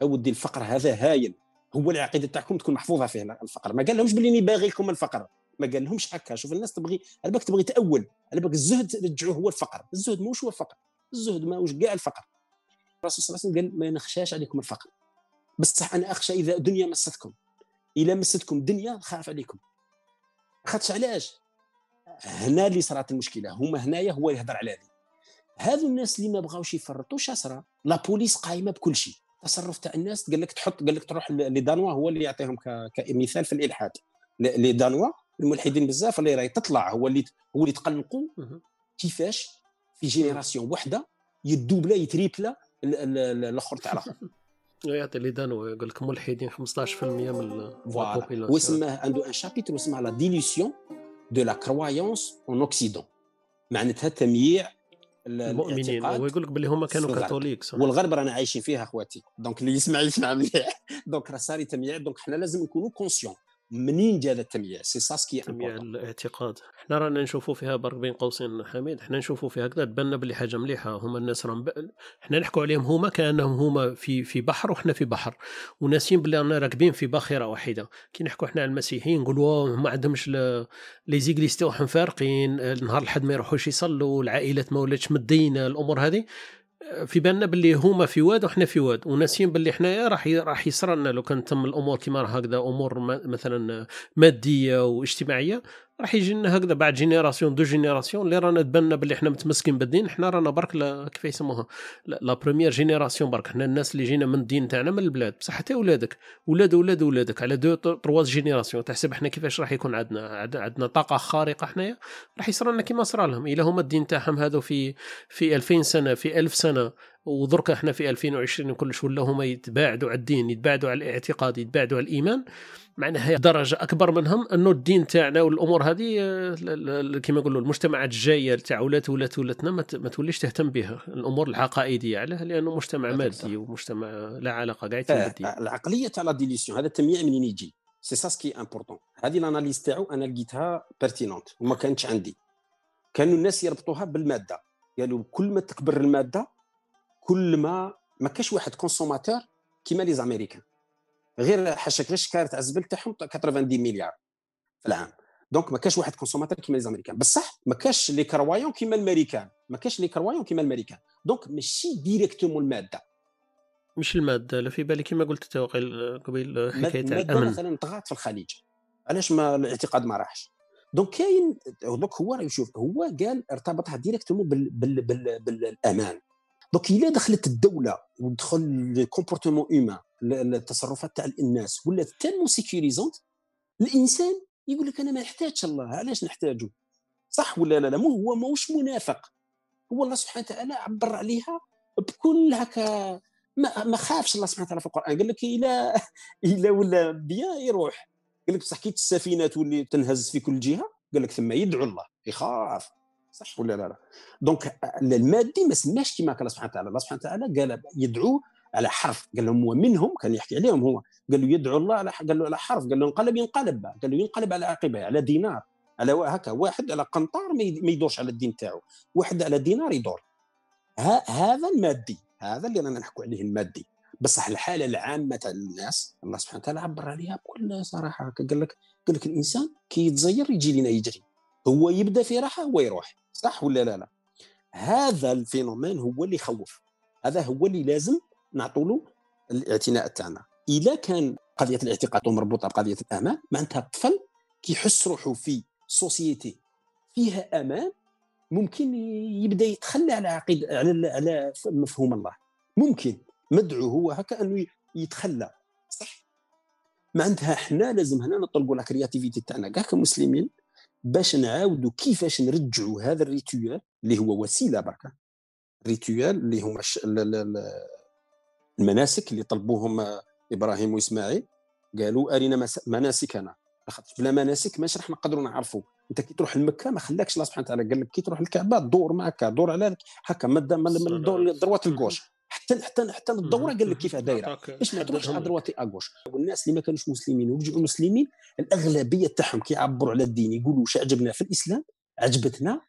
أودي الفقر هذا هايل هو العقيدة تاعكم تكون محفوظة فيه الفقر. ما قال لهمش باللي باغي لكم الفقر. ما قال لهمش هكا. شوف الناس تبغي على بالك تبغي تأول. على بالك الزهد رجعوه هو الفقر. الزهد ماهوش هو الفقر. الزهد ماهوش كاع الفقر. الرسول صلى الله عليه وسلم قال ما نخشاش عليكم الفقر. بصح أنا أخشى إذا دنيا مستكم. اذا مستكم دنيا نخاف عليكم. خاطش علاش؟ هنا اللي صارت المشكلة. هما هنايا هو يهضر على هذه. هذو الناس اللي ما بغاوش يفرطوا صرا لا بوليس قايمة بكل شيء. تصرف تاع الناس قال لك تحط قال لك تروح لدانوا هو اللي يعطيهم كمثال في الإلحاد. les Danois الملحدين بزاف اللي راهي تطلع هو اللي هو اللي تقلقوا كيفاش في génération واحدة ي doubler ي tripler الآخر تاع الآخر. [laughs] يعطي les Danois يقول لك ملحدين 15% من voilà واسمه عنده un chapitre اسمه la dilution de la croyance en Occident معناتها تمييع المؤمنين هو يقول لك باللي هما كانوا كاثوليك والغرب رانا عايشين فيها اخواتي. donc اللي يسمع يسمع مليح. [laughs] donc راه صار تمييع donc حنا لازم نكونوا conscients منين جا هذا التمييع c'est ça ce qui تمييع الاعتقاد. حنا رانا نشوفوا فيها برك بين قوسين حميد. حنا نشوفوا فيها هكذا تبان بلي حاجة مليحة. هما الناس راهم. حنا نحكوا عليهم هما كأنهم هما في في بحر وحنا في بحر. وناسين بلي رانا راكبين في باخره واحدة كي نحكوا حنا على المسيحيين نقولوا ما عندهمش les églises تاعهم فارقين. النهار الحد ما يروحوش يصلوا العائلات ما ولاتش متدينة الأمور هذه. في بالنا باللي هما في واد وحنا في واد وناسين باللي حنايا راح راح يصرى لنا لو كان تم الأمور كما هكذا أمور مثلا مادية واجتماعية. راح يجي لنا هكذا بعد génération deux générations اللي رانا تبنى باللي إحنا متمسكين بالدين. حنا رانا برك كيف يسموها؟ la première génération برك. حنا الناس اللي جينا من الدين تاعنا من البلاد. بصح حتى ولادك. ولاد ولاد ولادك على deux trois générations. تحسب إحنا كيفاش راح يكون عندنا عندنا طاقة خارقة حنايا؟ راح يصرى لنا كيما صرا لهم. إلا هما الدين تاعهم هذا في في 2000 سنة في 1000 سنة. ودرك إحنا في 2020 كلش ولا هما يتباعدوا على الدين يتباعدوا على الاعتقاد يتباعدوا على الإيمان. معناها درجة أكبر منهم أنه الدين تاعنا والأمور هذه كما نقولوا المجتمعات الجايه تاع ولات ولات ولاتنا ما توليش تهتم بها. الأمور العقائدية علاه لأنه مجتمع مادي ومجتمع لا علاقة قاعد بالدين. آه العقلية تاع la dilution هذا التمييع منين يجي؟ c'est ça ce qui est important هذه l'analyse تاعو أنا لقيتها pertinente وما كانتش عندي. كانوا الناس يربطوها بالمادة. قالوا كل ما تكبر المادة كل ما ما كاش واحد consommateur كيما les Américains غير حاشاك غير الشكاره تاع الزبل تاعهم 90 مليار في العام. donc ما كاش واحد consommateur كيما les Américains بصح ما كاش les croyants كيما الماريكان ما كاش les croyants كيما الماريكان donc ماشي directement المادة. مش المادة لا في بالي كيما قلت أنت قبيل حكاية الأمن. مثلا طغات في الخليج. علاش ما الاعتقاد ما راحش؟ donc كاين donc هو يشوف هو قال ارتبطها directement بال بال بال بالأمان. donc الا دخلت الدولة ودخل le comportement humain التصرفات تاع الناس ولات tellement sécurisante الانسان يقول لك أنا ما نحتاجش الله. علاش نحتاجه صح ولا لا؟ لا مو هو ماهوش منافق. هو الله سبحانه وتعالى عبر عليها بكل هكا ما, ما خافش الله سبحانه وتعالى في القرآن. قال لك الا إلا ولا بيان يروح. قال لك بصح كي السفينه تولي تنهز في كل جهة؟ قال لك ثم يدعو الله. يخاف. صح. ولا لا لا. دونك المادي ما سماش كما قال سبحانه وتعالى. الله سبحانه وتعالى قال يدعو على حرف. قال لهم ومنهم كان يحكي عليهم هو. قال له يدعو الله على قال له على حرف. قال له انقلب ينقلب. قال له ينقلب على عقبه على دينار. على هكا واحد على قنطار ما يدورش على الدين تاعو. واحد على دينار يدور. ها هذا المادي. هذا اللي رانا نحكوا عليه المادي. بصح الحالة العامة تاع الناس الله سبحانه وتعالى عبر عليها بكل صراحة. قال لك قال لك الإنسان كي يتزير يجي لنا يجري. هو يبدأ في راحة هو يروح. صح ولا لا لا؟ هذا ال phénomène هو اللي يخوف. هذا هو اللي لازم نعطوا له الاعتناء تاعنا. اذا كان قضية الاعتقاد مربوطة بقضية الأمان معناتها الطفل كيحس روحه في société فيها أمان ممكن يبدأ يتخلى على عقيده على على مفهوم الله. ممكن. مدعو هو هكا أنه يتخلى. صح؟ معناتها حنا لازم هنا نطلقوا la créativité تاعنا. كاع كمسلمين باش نعاودوا كيفاش نرجعوا هذا ال rituel اللي هو وسيلة بركة. rituel اللي هما المناسك اللي طلبوهم إبراهيم وإسماعيل. قالوا أرنا مناسكنا. لاخاطش بلا مناسك ماش راح نقدروا نعرفوا أنت كي تروح لمكة ما خلاكش الله سبحانه وتعالى قال لك كي تروح للكعبة دور معك دور على هكا. من droite ل gauche حتى حتى حتى الدورة قال لك كيف دايره باش ما تروحش على droite et à gauche والناس اللي ما كانوش مسلمين ورجعوا مسلمين الأغلبية تاعهم كيعبروا على الدين يقولوا واش عجبنا في الإسلام عجبتنا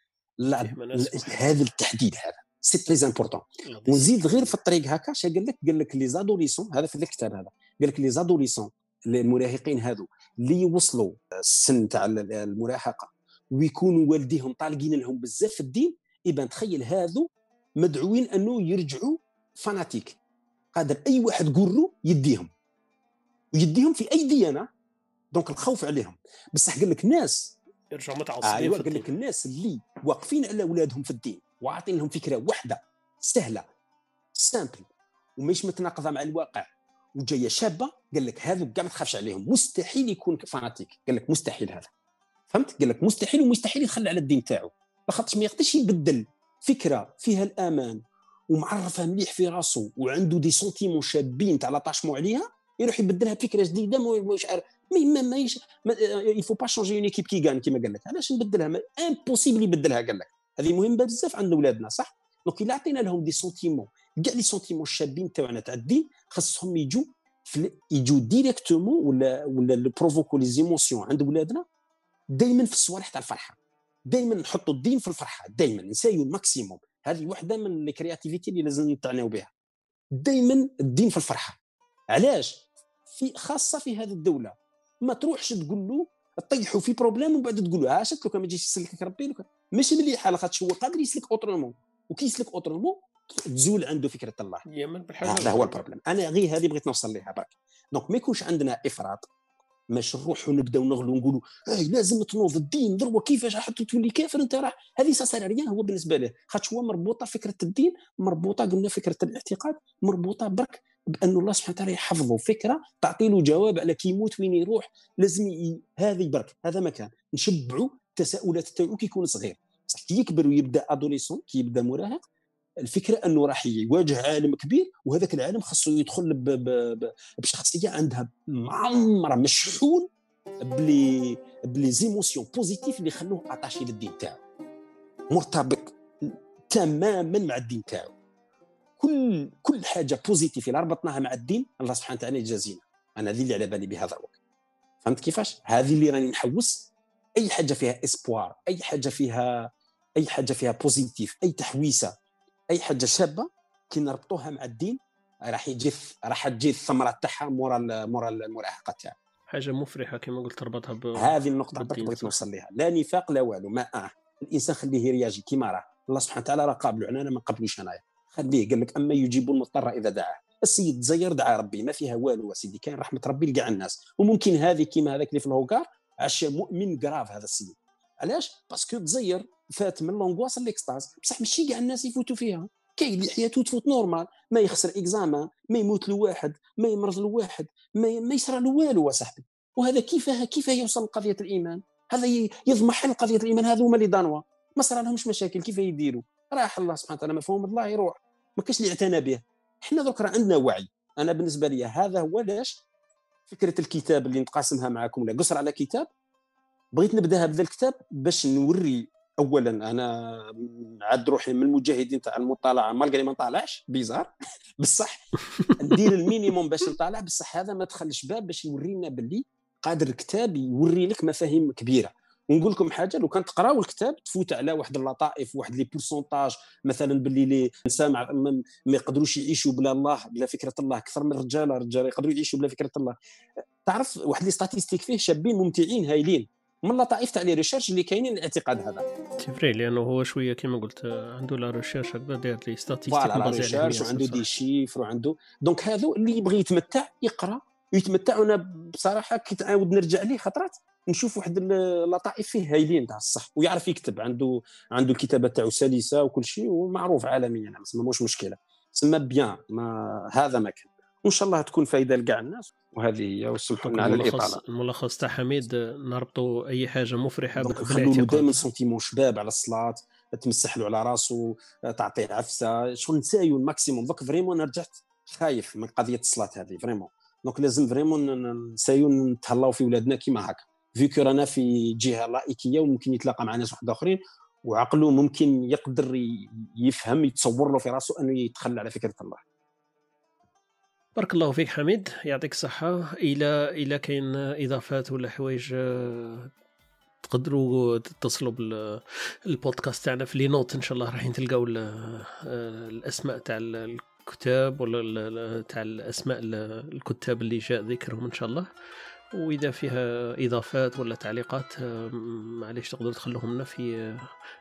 هذا التحديد هذا. c'est très important ونزيد غير في الطريق هكا اش قال لك قال لك les adolescents هذا في الكتاب هذا. قال لك les adolescents المراهقين هذو اللي يوصلوا السن تاع المراهقة ويكونوا والديهم طالقين لهم بزاف في الدين يبان تخيل هذو مدعوين أنه يرجعوا fanatiques قادر أي واحد قرو يديهم. ويديهم في اي ديانه donc الخوف عليهم. بصح قال لك ناس يرجعوا متعصبين أيوه قال لك الناس اللي واقفين على أولادهم في الدين. وعاطين لهم فكرة واحدة. سهلة. simple ومش متناقضة مع الواقع. وجاية شابة قال لك هذو كاع ما تخافش عليهم. مستحيل يكون fanatiques قال لك مستحيل هذا. فهمت؟ قال لك مستحيل ومستحيل يتخلى على الدين تاعو. لاخاطش ما يقدرش يبدل فكرة فيها الأمان. ومعرفة مليح في راسه وعنده des sentiments شابين تاع l'attachement عليها يروح يبدلها بفكرة جديدة مش عارف ما ما ما il faut pas changer une équipe qui gagne كيما قال لك. علاش نبدلها؟ impossible يبدلها قال لك. هذه مهمة بزاف عند اولادنا صح؟ donc الا عطينا لهم des sentiments كاع les sentiments الشابين تاعنا تاع الدين خاصهم يجوا يجوا directement ولا ولا provoquer les émotions عند ولادنا دائما في الصوالح تاع الفرحة. دائما نحطوا الدين في الفرحة دائما نسايو ال maximum هذه وحده من ال créativité اللي لازم نتعناو بها. دائما الدين في الفرحة. علاش؟ في خاصة في هذه الدولة. ما تروحش تقول له طيحوا في problème ومن بعد تقول له شفت لو ما يجيش يسلكك ربي ماشي مليحه لاخاطش هو قادر يسلك autrement وكي يسلك autrement تزول عنده فكرة الله. هذا هو ال problème أنا غير هذه بغيت نوصل لها برك. donc ما يكونش عندنا إفراط. ماش نروحوا نبداو نغلو نقولوا اي لازم تنوض الدين ضربه كيفاش حتى تولي كافر أنت راح؟ هذه ça c'est sûr هو بالنسبة له. خاطش هو مربوطة فكرة الدين مربوطة قلنا فكرة الاعتقاد مربوطة برك بأن الله سبحانه وتعالى يحفظه فكرة تعطي له جواب على كي يموت وين يروح لازم ي... هذه برك هذا مكان نشبعوا التساؤلات تاعو كي يكون صغير. صح كي يكبر ويبدأ adolescent كي يبدأ مراهق الفكرة أنه راح يواجه عالم كبير وهذاك العالم خاصه يدخل. بشخصية عندها معمرة مشحون ب les ب les émotions positives اللي يخلوه attaché للدين تاعو. مرتبط تماما مع الدين تاعو. كل كل حاجة positive اللي ربطناها مع الدين الله سبحانه وتعالى يجازينا. أنا هذه اللي على بالي بهذا الوقت. فهمت كيفاش؟ هذه اللي راني نحوس. أي حاجة فيها espoir أي حاجة فيها أي حاجة فيها positif أي تحويسة أي حاجة شابة كي نربطوها مع الدين راح يجي راح تجي الثمرة تاعها مورا مورا المراهقه تاعها. حاجة مفرحة كما قلت تربطها ب هذه النقطة بغيت نوصل لها لا نفاق لا والو ما آه. الإنسان خليه يرياجي كيما راه. الله سبحانه وتعالى راه قابله. أنا ما قبلوش أنايا. خليه قال لك أما يجيب المضطر إذا دعاه. السيد تزير دعا ربي. ما فيها والو سيدي كاين رحمة ربي لكاع الناس. وممكن هذه كيما هذاك اللي في الهوكار عاش مؤمن grave هذا السيد. علاش؟ parce que تزير فات من l'angoisse ل l'extase بصح ماشي كاع الناس يفوتوا فيها. كاين اللي حياته تفوت normal ما يخسر examen ما يموت له واحد ما يمرض له واحد ما, ما يصرى له والو صاحبي وهذا كيف كيف يوصل لقضية الإيمان؟ هذا يضمحل قضية الإيمان؟ هذو هما اللي دانوا. ما صرا لهمش مشاكل كيف يديروا؟ راح الله سبحانه وتعالى مفهوم؟ الله يروح. ما كاش اللي اعتنى به. إحنا درك راه عندنا وعي. أنا بالنسبة لي هذا هو علاش فكرة الكتاب اللي نتقاسمها معكم ولا قصر على كتاب بغيت نبدأها بهذا الكتاب باش نوري اولا أنا عاد روحي من المجاهدين تاع المطالعة malgré ما نطالعش؟ bizarre. [laughs] بصح. ندير ال minimum باش نطالع بصح هذا ما دخلش باب باش يورينا باللي قادر الكتاب يوري لك مفاهيم كبيرة. ونقول لكم حاجة لو كان تقراو الكتاب تفوت على واحد اللطائف واحد لي بورسونتاج مثلا باللي لي سامع ما يقدروش يعيشوا بلا الله بلا فكرة الله أكثر من الرجال الرجال يقدروا يعيشوا بلا فكرة الله. تعرف واحد لي ستاتيستيك فيه شابين ممتعين هايلين. من اللطائف تاع لي ريشيرش اللي كاينين الاعتقاد هذا. تفري لأنه هو شوية كما قلت عنده لا ريشيرش هكذا داير لي ستاتيستيك فوالا ريشيرش وعنده دي شيفر وعنده دونك هذو اللي يبغي يتمتع يقرأ. ويتمتع وأنا بصراحة كي تعاود نرجع ليه خطرات نشوف واحد اللطائف فيه هايلين تاع الصح ويعرف يكتب. عنده عنده الكتابة تاعو سلسة وكل شيء ومعروف عالميا ما موش مشكلة. تسمى bien ما هذا ما كان. وإن شاء الله تكون فايدة لكاع الناس. وهذه هي وسمحوا لنا على الإطالة. الملخص تاع حميد نربطوا أي حاجة مفرحة نخلوا له دائما sentiment شباب على الصلاة تمسح له على راسه تعطيه عفسة. شغل نسايو ال maximum. دوك vraiment أنا رجعت خايف من قضية الصلاة هذه vraiment. donc لازم vraiment نسايو نتهلاو في ولادنا كيما هكا. vu que رانا في جهة لائكية وممكن يتلاقى مع ناس واحد آخرين وعقله ممكن يقدر يفهم يتصور له في راسه أنه يتخلى على فكرة الله. بارك الله فيك حميد. يعطيك الصحة. إلى إلى كاين إضافات ولا حوايج آه، تقدروا تتصلوا بالبودكاست تاعنا في les notes إن شاء الله راح تلقاو آه، الأسماء تاع الكتاب ولا تاع الأسماء الكتاب اللي جاء ذكرهم إن شاء الله. وإذا فيها إضافات ولا تعليقات آه، معليش تقدروا تخلوهم لنا في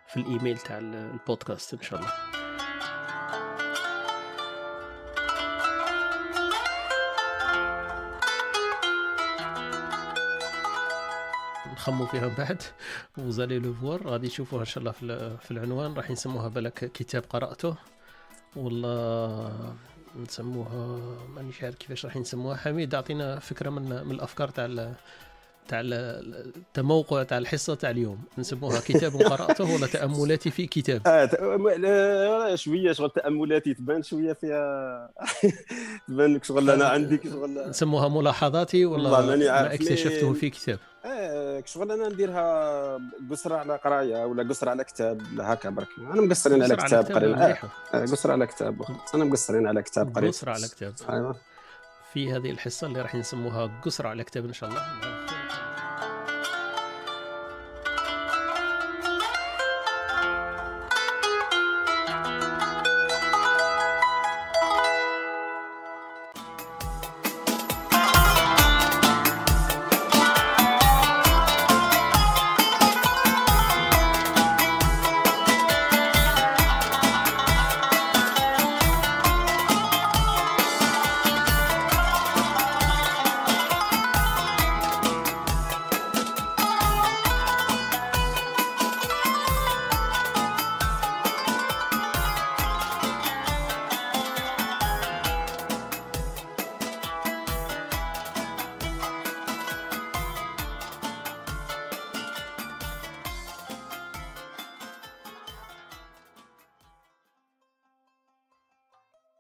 في الإيميل تاع البودكاست إن شاء الله. نخمو فيها بعد. وزالي لو فوار غادي تشوفوها إن شاء الله في العنوان. راح نسموها بالك كتاب قرأته. والله نسموها مانيش عارف كيفاش راح نسموها. حميد أعطينا فكرة من من الأفكار تاع تاع التموقع تاع الحصة تاع اليوم. نسموها كتاب قراته ولا تأملاتي في كتاب. آه شوية شغل تأملاتي تبان شوية فيها. [laughs] تبان شغل أنا عندي شغل نسموها ملاحظاتي ولا ما اكتشفته في كتاب؟ آه شغل أنا نديرها قصرة على قراية ولا قصرة على كتاب هكا برك. أنا مقصرين على كتاب قرينا آه. قصرة على كتاب. أنا مقصرين على كتاب قريب. قصرة على كتاب. أيوه. في هذه الحصة اللي راح نسموها قصرة على كتاب إن شاء الله.